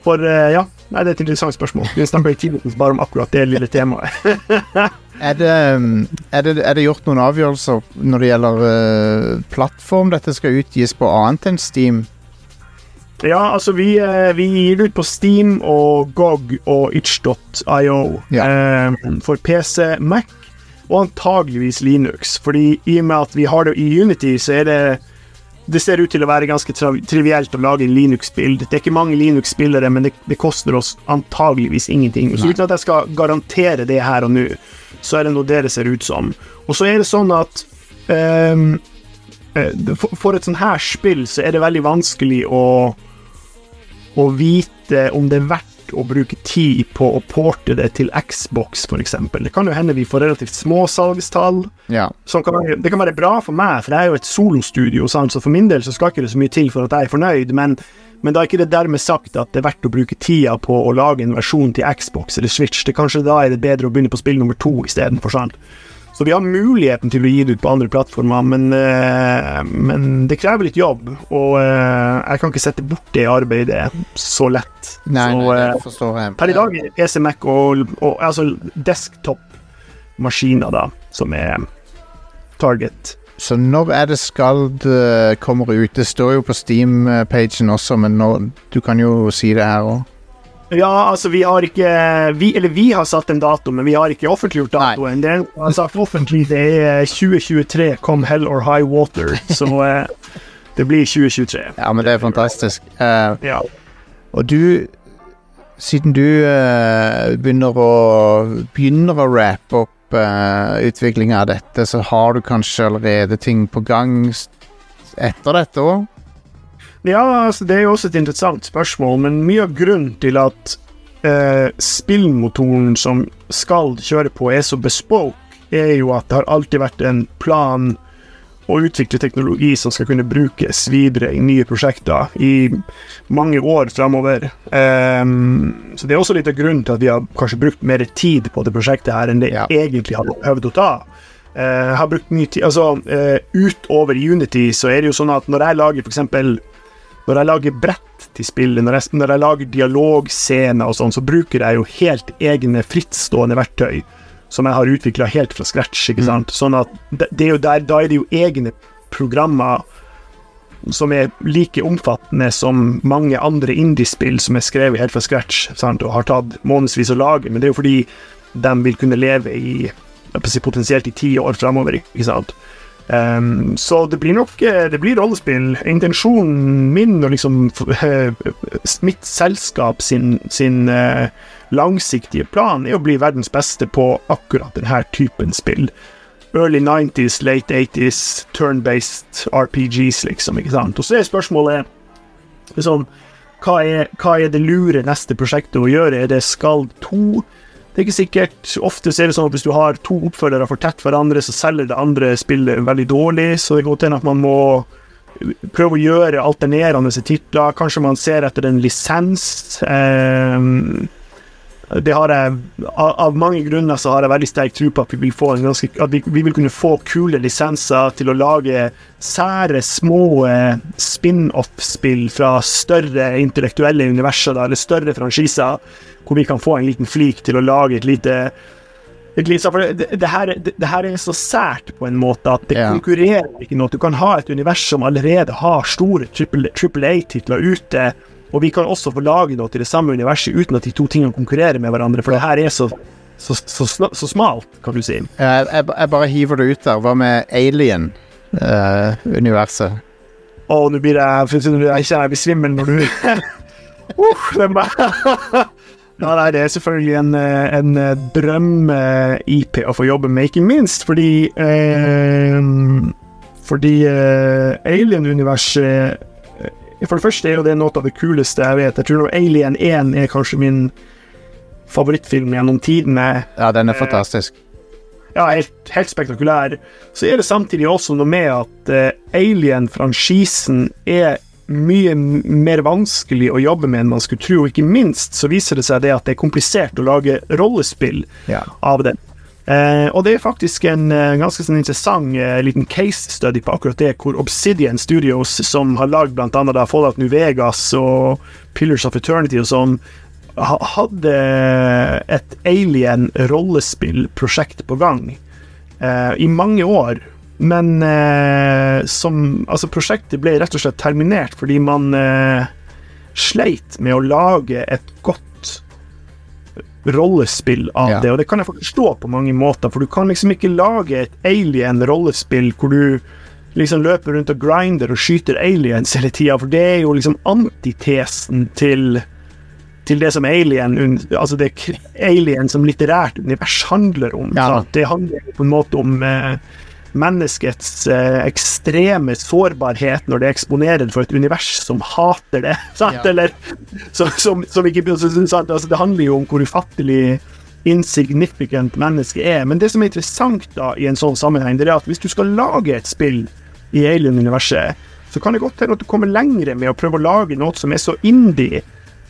for eh, ja, nei, det er et interessant spørsmål. Vi snakker i timen bare om akkurat det lille temaet. er, det, um, er, det, er det gjort noen avgjørelser når det gjelder uh, plattform dette skal utgis på annet enn Steam? Ja, altså vi, eh, vi gir ut på Steam og GOG og itch.io eh, for PC, Mac og antageligvis Linux. Fordi i og med at vi har det i Unity, så er det det ser ut til å være ganske trivielt å lage en Linux-bild. Det er ikke mange Linux-spillere, men det, det koster oss antageligvis ingenting. Så uten at jeg skal garantere det her og nå, så er det noe det det ser ut som. Og så er det sånn at for, for et sånn her spill så er det veldig vanskelig å å vite om det er verdt å bruke tid på å porte det til Xbox, f.eks. Det kan jo hende vi får relativt små salgstall. Ja. Som kan være, det kan være bra for meg, for jeg er jo et solostudio, sant? så for min del så skal ikke det så mye til for at jeg er fornøyd, men, men da er ikke det dermed sagt at det er verdt å bruke tida på å lage en versjon til Xbox eller Switch. Det Kanskje da er det bedre å begynne på spill nummer to istedenfor, sant. Så vi har muligheten til å gi det ut på andre plattformer, men, eh, men det krever litt jobb, og eh, jeg kan ikke sette bort det arbeidet så lett. Nei, så, nei, eh, det forstår jeg. Per i dag er PC, Mac og, og altså desktop-maskiner, da, som er target. Så når er det Skald kommer ut? Det står jo på Steam-pagen også, men nå, du kan jo si det her òg. Ja, altså, vi har ikke vi, Eller vi har satt en dato, men vi har ikke offentliggjort datoen. Det er sagt offentlig det er 2023, come hell or high water. Så eh, det blir 2023. Ja, men det er fantastisk. Uh, Ja. og du Siden du uh, begynner å Begynner å rappe opp uh, utviklinga av dette, så har du kanskje allerede ting på gang etter dette òg? Ja, altså, det er jo også et interessant spørsmål, men mye av grunnen til at eh, spillmotoren som skal kjøre på, er så bespoke, er jo at det har alltid vært en plan å utvikle teknologi som skal kunne brukes videre i nye prosjekter i mange år framover. Um, så det er også litt av grunnen til at vi har kanskje brukt mer tid på det prosjektet her enn det Ja. egentlig hadde øvd å ta. Uh, har brukt mye tid Altså, uh, utover Unity så er det jo sånn at når jeg lager eksempel når jeg lager brett til spillet, når jeg, når jeg lager dialogscener og sånn, så bruker jeg jo helt egne frittstående verktøy som jeg har utvikla helt fra scratch. ikke sant? Sånn at det, det er der, Da er det jo egne programmer som er like omfattende som mange andre indiespill som er skrevet helt fra scratch sant? og har tatt månedsvis å lage, men det er jo fordi de vil kunne leve i potensielt i ti år framover. Ikke sant? Ehm, så det blir nok eh, Det blir rollespill. Intensjonen min og liksom eh, mitt selskap sin, sin uh, langsiktige plan er å bli verdens beste på akkurat denne typen spill. Early 90s, late 80s, turn-based RPGs, liksom. ikke sant? Og så er spørsmålet liksom, hva er, hva er det lure neste prosjektet å gjøre? Er det Skald 2? Det er ikke sikkert. Ofte er det sånn at hvis du har to oppfølgere for tett hverandre, så selger det andre spillet veldig dårlig, så det går til at man må prøve å gjøre alternerende titler. Kanskje man ser etter en lisens. Eh, det har jeg, av, av, mange grunner så har jeg veldig sterk tro på at vi vil få en ganske, at vi, vi vil kunne få kule lisenser til å lage sære, små eh, spin-off-spill fra større intellektuelle universer, da, eller større franchiser, hvor vi kan få en liten flik til å lage et lite et lite, for det, det, her, det, det, her, er så sært på en måte at det yeah. konkurrerer ikke noe. Du kan ha et univers som allerede har store triple A-titler ute og vi kan også få lage noe til det samme universet uten at de to tingene konkurrerer med hverandre, for det her er så, så, så, så smalt, kan du si. Jeg, jeg, jeg, bare hiver det ut der. Hva med Alien-universet? Uh, Å, nå blir jeg Jeg kjenner jeg blir svimmel når du uh, det Ja, nei, det er selvfølgelig en, en drøm-IP å få jobbe med, ikke minst fordi eh, Fordi eh, Alien-universet for det første er jo det noe av det kuleste jeg vet. Jeg tror Alien 1 er kanskje min favorittfilm gjennom tidene. Ja, den er eh, fantastisk. Ja, helt, helt, spektakulær. Så er det samtidig også noe med at uh, Alien-franchisen er mye mer vanskelig å jobbe med enn man skulle tro. Og ikke minst så viser det seg det at det er komplisert å lage rollespill ja. av den. Eh, og det er faktisk en uh, ganske sånn interessant eh, liten case study på akkurat det, hvor Obsidian Studios, som har lagd bl.a. Fallout New Vegas og Pillars of Eternity og sånn, ha hadde et alien-rollespillprosjekt på gang eh, i mange år. Men som Altså, prosjektet ble rett og slett terminert fordi man sleit med å lage et godt rollespill av ja. det, og det kan jeg forstå på mange måter, for du kan liksom ikke lage et alien-rollespill hvor du liksom løper rundt og grinder og skyter aliens hele tida, for det er jo liksom antitesen til til det som alien Altså det alien som litterært univers handler om. Ja. Det handler på en måte om eh, menneskets eh, ekstreme sårbarhet når det eksponerer for et univers som hater det. Sant? Ja. Eller som, som, som ikke sant? Altså, Det handler jo om hvor ufattelig insignificant mennesket er. Men det som er interessant da i en sånn sammenheng, det er at hvis du skal lage et spill i Alien-universet, så kan det godt hende at du kommer lengre med å prøve å lage noe som er så indie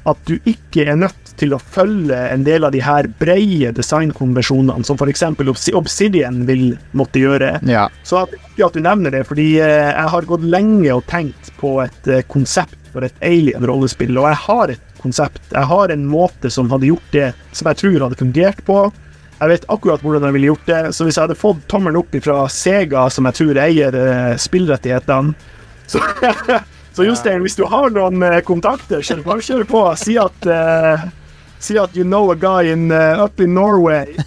at du ikke er nødt til å følge en del av de her breie designkonvensjonene som f.eks. Obsidian vil måtte gjøre. Ja. Så at, at du nevner det, fordi eh, jeg har gått lenge og tenkt på et eh, konsept for et alien-rollespill, og jeg har et konsept. Jeg har en måte som hadde gjort det som jeg tror hadde fungert på. Jeg vet akkurat hvordan jeg ville gjort det, så hvis jeg hadde fått tommelen opp fra Sega, som jeg tror eier uh, spillrettighetene, så Så Jostein, hvis du har noen uh, kontakter, kjør, bare kjør på. Si at, uh, si at you know a guy in, uh, up in Norway.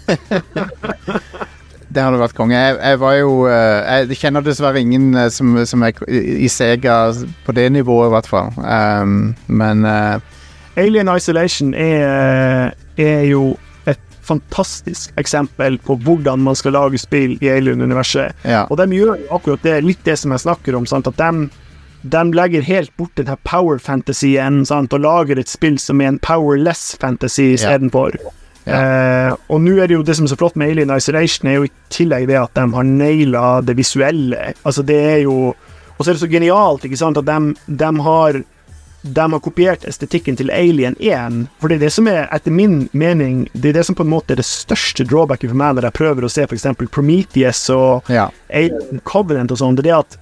det hadde vært konge. Jeg, jeg, var jo Jeg kjenner dessverre ingen som, som er i Sega på det nivået, i hvert fall. Um, men Alien Isolation er, er jo et fantastisk eksempel på hvordan man skal lage spill i Alien-universet. Ja. Og de gjør jo akkurat det, litt det som jeg snakker om. Sant? At de de legger helt bort den her power fantasy sant, og lager et spill som er en powerless fantasy istedenfor. Ja. Ja. Eh, og nå er det jo det som er så flott med Alien Isolation, er jo i tillegg det at de har naila det visuelle. Altså, det er jo Og så er det så genialt, ikke sant, at de, de har de har kopiert estetikken til Alien 1. For det er det som er, etter min mening, det er det som på en måte er det største drawbacket for meg når jeg prøver å se f.eks. Prometheus og ja. Alien Covenant og sånn. Det er det at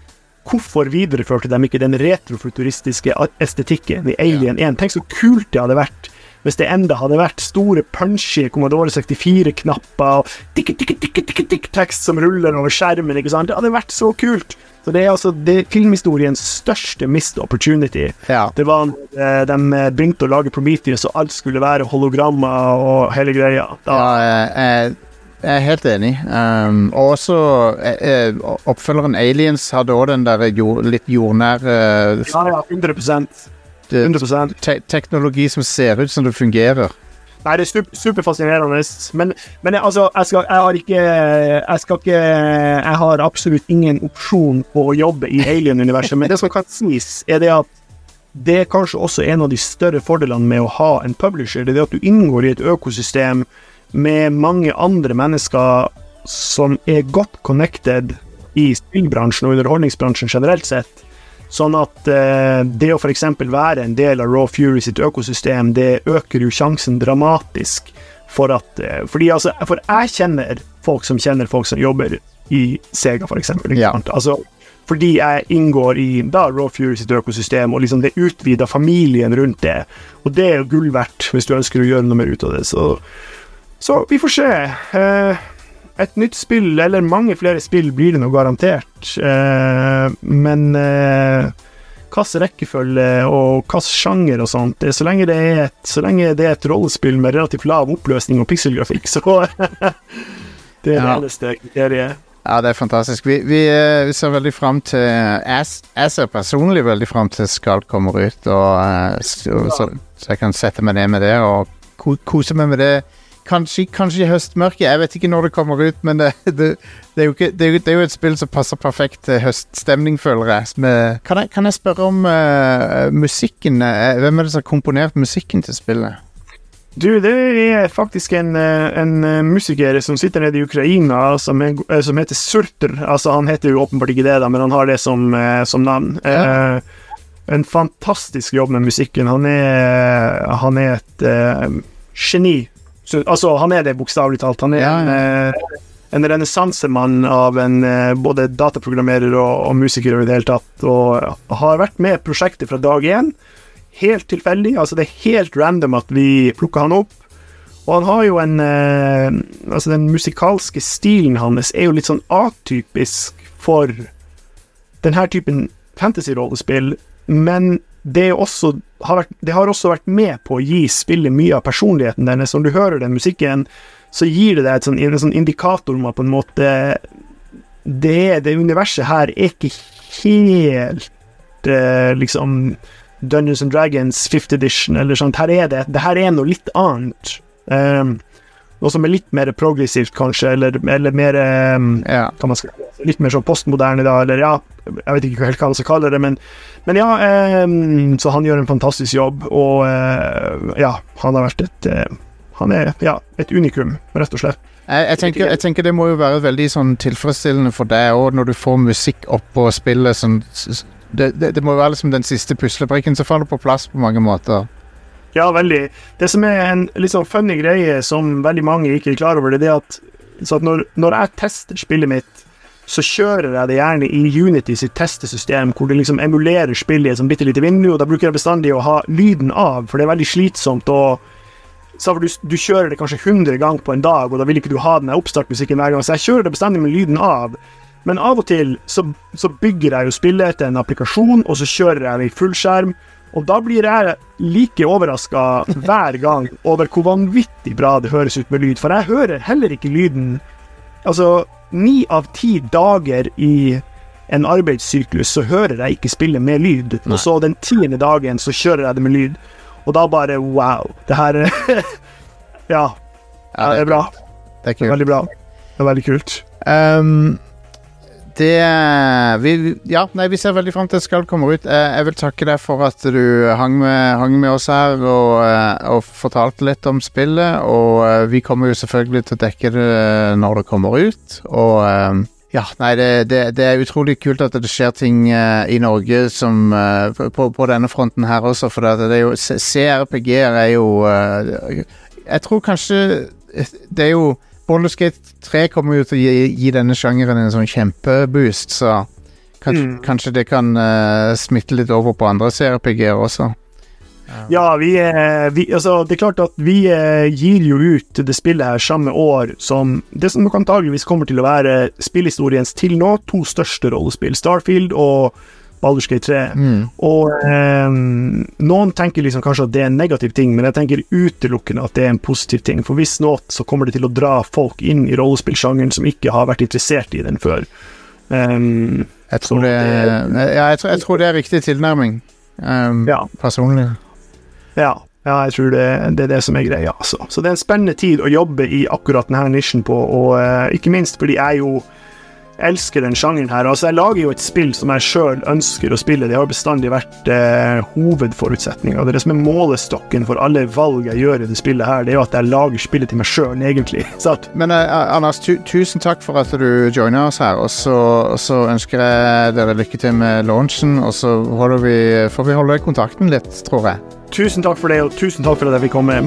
Hvorfor videreførte de ikke den retrofuturistiske estetikken i Alien 1? Tenk så kult det hadde vært hvis det enda hadde vært store, punchy Commodore 64-knapper og tikk-tikk-tikk-tikk-tekst som ruller over skjermen. ikke sant? Det hadde vært så kult! Så Det er altså det filmhistoriens største missed opportunity. Ja. Det var eh, De begynte å lage Prometheus, og alt skulle være hologrammer og hele greia. Da. Ja, eh, jeg er helt enig. Um, og også eh, eh oppfølgeren Aliens hadde òg den der jord, litt jordnære uh, Ja, ja, 100%, 100%. Te teknologi som ser ut som det fungerer. Nei, det er superfascinerende. Men, men jeg, altså, jeg, skal, jeg har ikke Jeg skal ikke Jeg har absolutt ingen opsjon på å jobbe i alien-universet, men det som kan sies, er det at det er kanskje også en av de større fordelene med å ha en publisher. Det er det at du inngår i et økosystem med mange andre mennesker som er godt connected i spillbransjen og underholdningsbransjen generelt sett. Sånn at eh, det å f.eks. være en del av Raw Fury sitt økosystem, det øker jo sjansen dramatisk for at eh, fordi altså, For jeg kjenner folk som kjenner folk som jobber i Sega, f.eks. Ja. Altså, fordi jeg inngår i da Raw Fury sitt økosystem, og liksom det utvida familien rundt det. Og det er jo gull verdt hvis du ønsker å gjøre noe mer ut av det. Så, så vi får se. Eh, et nytt spill, eller mange flere spill, blir det nå garantert. Eh, men eh, hvilken rekkefølge og hvilken sjanger og sånt så, lenge det er et, så lenge det er et rollespill med relativt lav oppløsning og pikselgrafikk, så Det er det eneste kriteriet. Ja, det er fantastisk. Vi, vi, eh, vi ser veldig fram til Jeg, jeg ser personlig veldig fram til Skald kommer ut, og, eh, så, så jeg kan sette meg ned med det og kose meg med det. Kanskje, kanskje i høstmørket. Jeg vet ikke når det kommer ut, men det, det, det, er, jo ikke, det, er, jo, det er jo et spill som passer perfekt til høststemning, føler jeg. Med, kan, jeg kan jeg spørre om uh, musikken? Eh, Hvem er det som har komponert musikken til spillet? Du, det er faktisk en, eh, en musiker som sitter nede i Ukraina, som, er, som heter Surter. Altså, han heter jo åpenbart ikke det, da, men han har det som, som navn. Ja. Eh, en fantastisk jobb med musikken. Han er, han er et eh, geni. Så, altså, han er det bokstavelig talt. Han er Ja, en, eh, en renessansemann av en eh, både dataprogrammerer og, og musiker i det hele tatt, og har vært med i prosjektet fra dag én helt tilfeldig. Altså, det er helt random at vi plukka han opp. Og han har jo en eh, Altså, den musikalske stilen hans er jo litt sånn atypisk for denne typen fantasy-rollespill, men det, er jo også, har vært, det har også vært med på å gi spillet mye av personligheten deres. Når du hører den musikken, så gir det deg et sånn, en sånn indikator om at på en måte det, det universet her er ikke helt eh, liksom Dungeons and Dragons 5th edition, eller sånt. Her er det, det her er noe litt annet. Um, noe som er litt mer progressivt, kanskje, eller, eller mer um, Ja. Litt mer sånn postmoderne, da, eller ja Jeg vet ikke helt hva han skal kalle det, men, men ja. Eh, så han gjør en fantastisk jobb, og eh, ja, han har vært et eh, Han er ja, et unikum, rett og slett. Jeg, jeg, tenker, jeg tenker det må jo være veldig sånn tilfredsstillende for deg òg, når du får musikk oppå spillet som s- s- det, det, det må være liksom den siste puslebrikken som faller på plass på mange måter. Ja, veldig. Det som er en litt sånn funny greie som veldig mange ikke er klar over, det er det at, så at når, når jeg tester spillet mitt, så kjører jeg det gjerne i Unity sitt testesystem, hvor det liksom emulerer spillet i et bitte lite vindu, og da bruker jeg bestandig å ha lyden av, for det er veldig slitsomt å du, du kjører det kanskje 100 ganger på en dag, og da vil ikke du ha den oppstartmusikken hver gang, så jeg kjører det bestandig med lyden av. Men av og til så, så bygger jeg jo spillet etter en applikasjon, og så kjører jeg det i fullskjerm. Og da blir jeg like overraska hver gang over hvor vanvittig bra det høres ut med lyd. For jeg hører heller ikke lyden Altså, ni av ti dager i en arbeidssyklus så hører jeg ikke spillet med lyd. Nei. Og så den tiende dagen så kjører jeg det med lyd. Og da bare wow. Det her Ja, Ja, det er bra. Det er Det er kult. veldig bra. Det er veldig kult. Um, det vi, vi- Ja, nei, vi ser veldig fram til at skal komme ut. Eh, jeg vil takke deg for at du hang med, hang med oss her og, eh, og fortalte litt om spillet. Og eh, vi kommer jo selvfølgelig til å dekke det når det kommer ut. Og eh, ja, nei, det, det, det er utrolig kult at det skjer ting eh, i Norge som eh, på, på denne fronten her også, for det, er jo CRPG-er er jo eh, Jeg tror kanskje Det er jo Baldur's Gate 3 kommer jo til å gi, gi denne sjangeren en sånn kjempeboost, så kanskje, Mm. kanskje det kan uh, smitte litt over på andre CRPG-er også. Ja, vi, er- vi Altså, det er klart at vi eh, gir jo ut det spillet her samme år som det som nok antageligvis kommer til å være spillhistoriens til nå to største rollespill, Starfield og Baldur's 3. Mm. Og eh, noen tenker liksom kanskje at det er en negativ ting, men jeg tenker utelukkende at det er en positiv ting. For hvis noe, så kommer det til å dra folk inn i rollespillsjangeren som ikke har vært interessert i den før. Um, Jeg, tror det, det- ja, jeg, tror, jeg tror det er riktig tilnærming, um, ja. personlig. Ja, ja jeg tror det, det er det som er greia. Altså. Så det er en spennende tid å jobbe i akkurat denne nisjen på, og uh, ikke minst fordi jeg jo elsker den sjangeren her. Altså, jeg lager jo et spill som jeg sjøl ønsker å spille. Det har bestandig vært eh, hovedforutsetninga. Det det som er målestokken for alle valg jeg gjør i det spillet her. Det er jo at jeg lager spillet til meg sjøl, egentlig. Men eh, Anders, tu tusen takk for at du joiner oss her. Og så, så ønsker jeg dere lykke til med launchen, og så vi, får vi holde kontakten litt, tror jeg. Tusen takk for det, og tusen takk for at jeg fikk komme.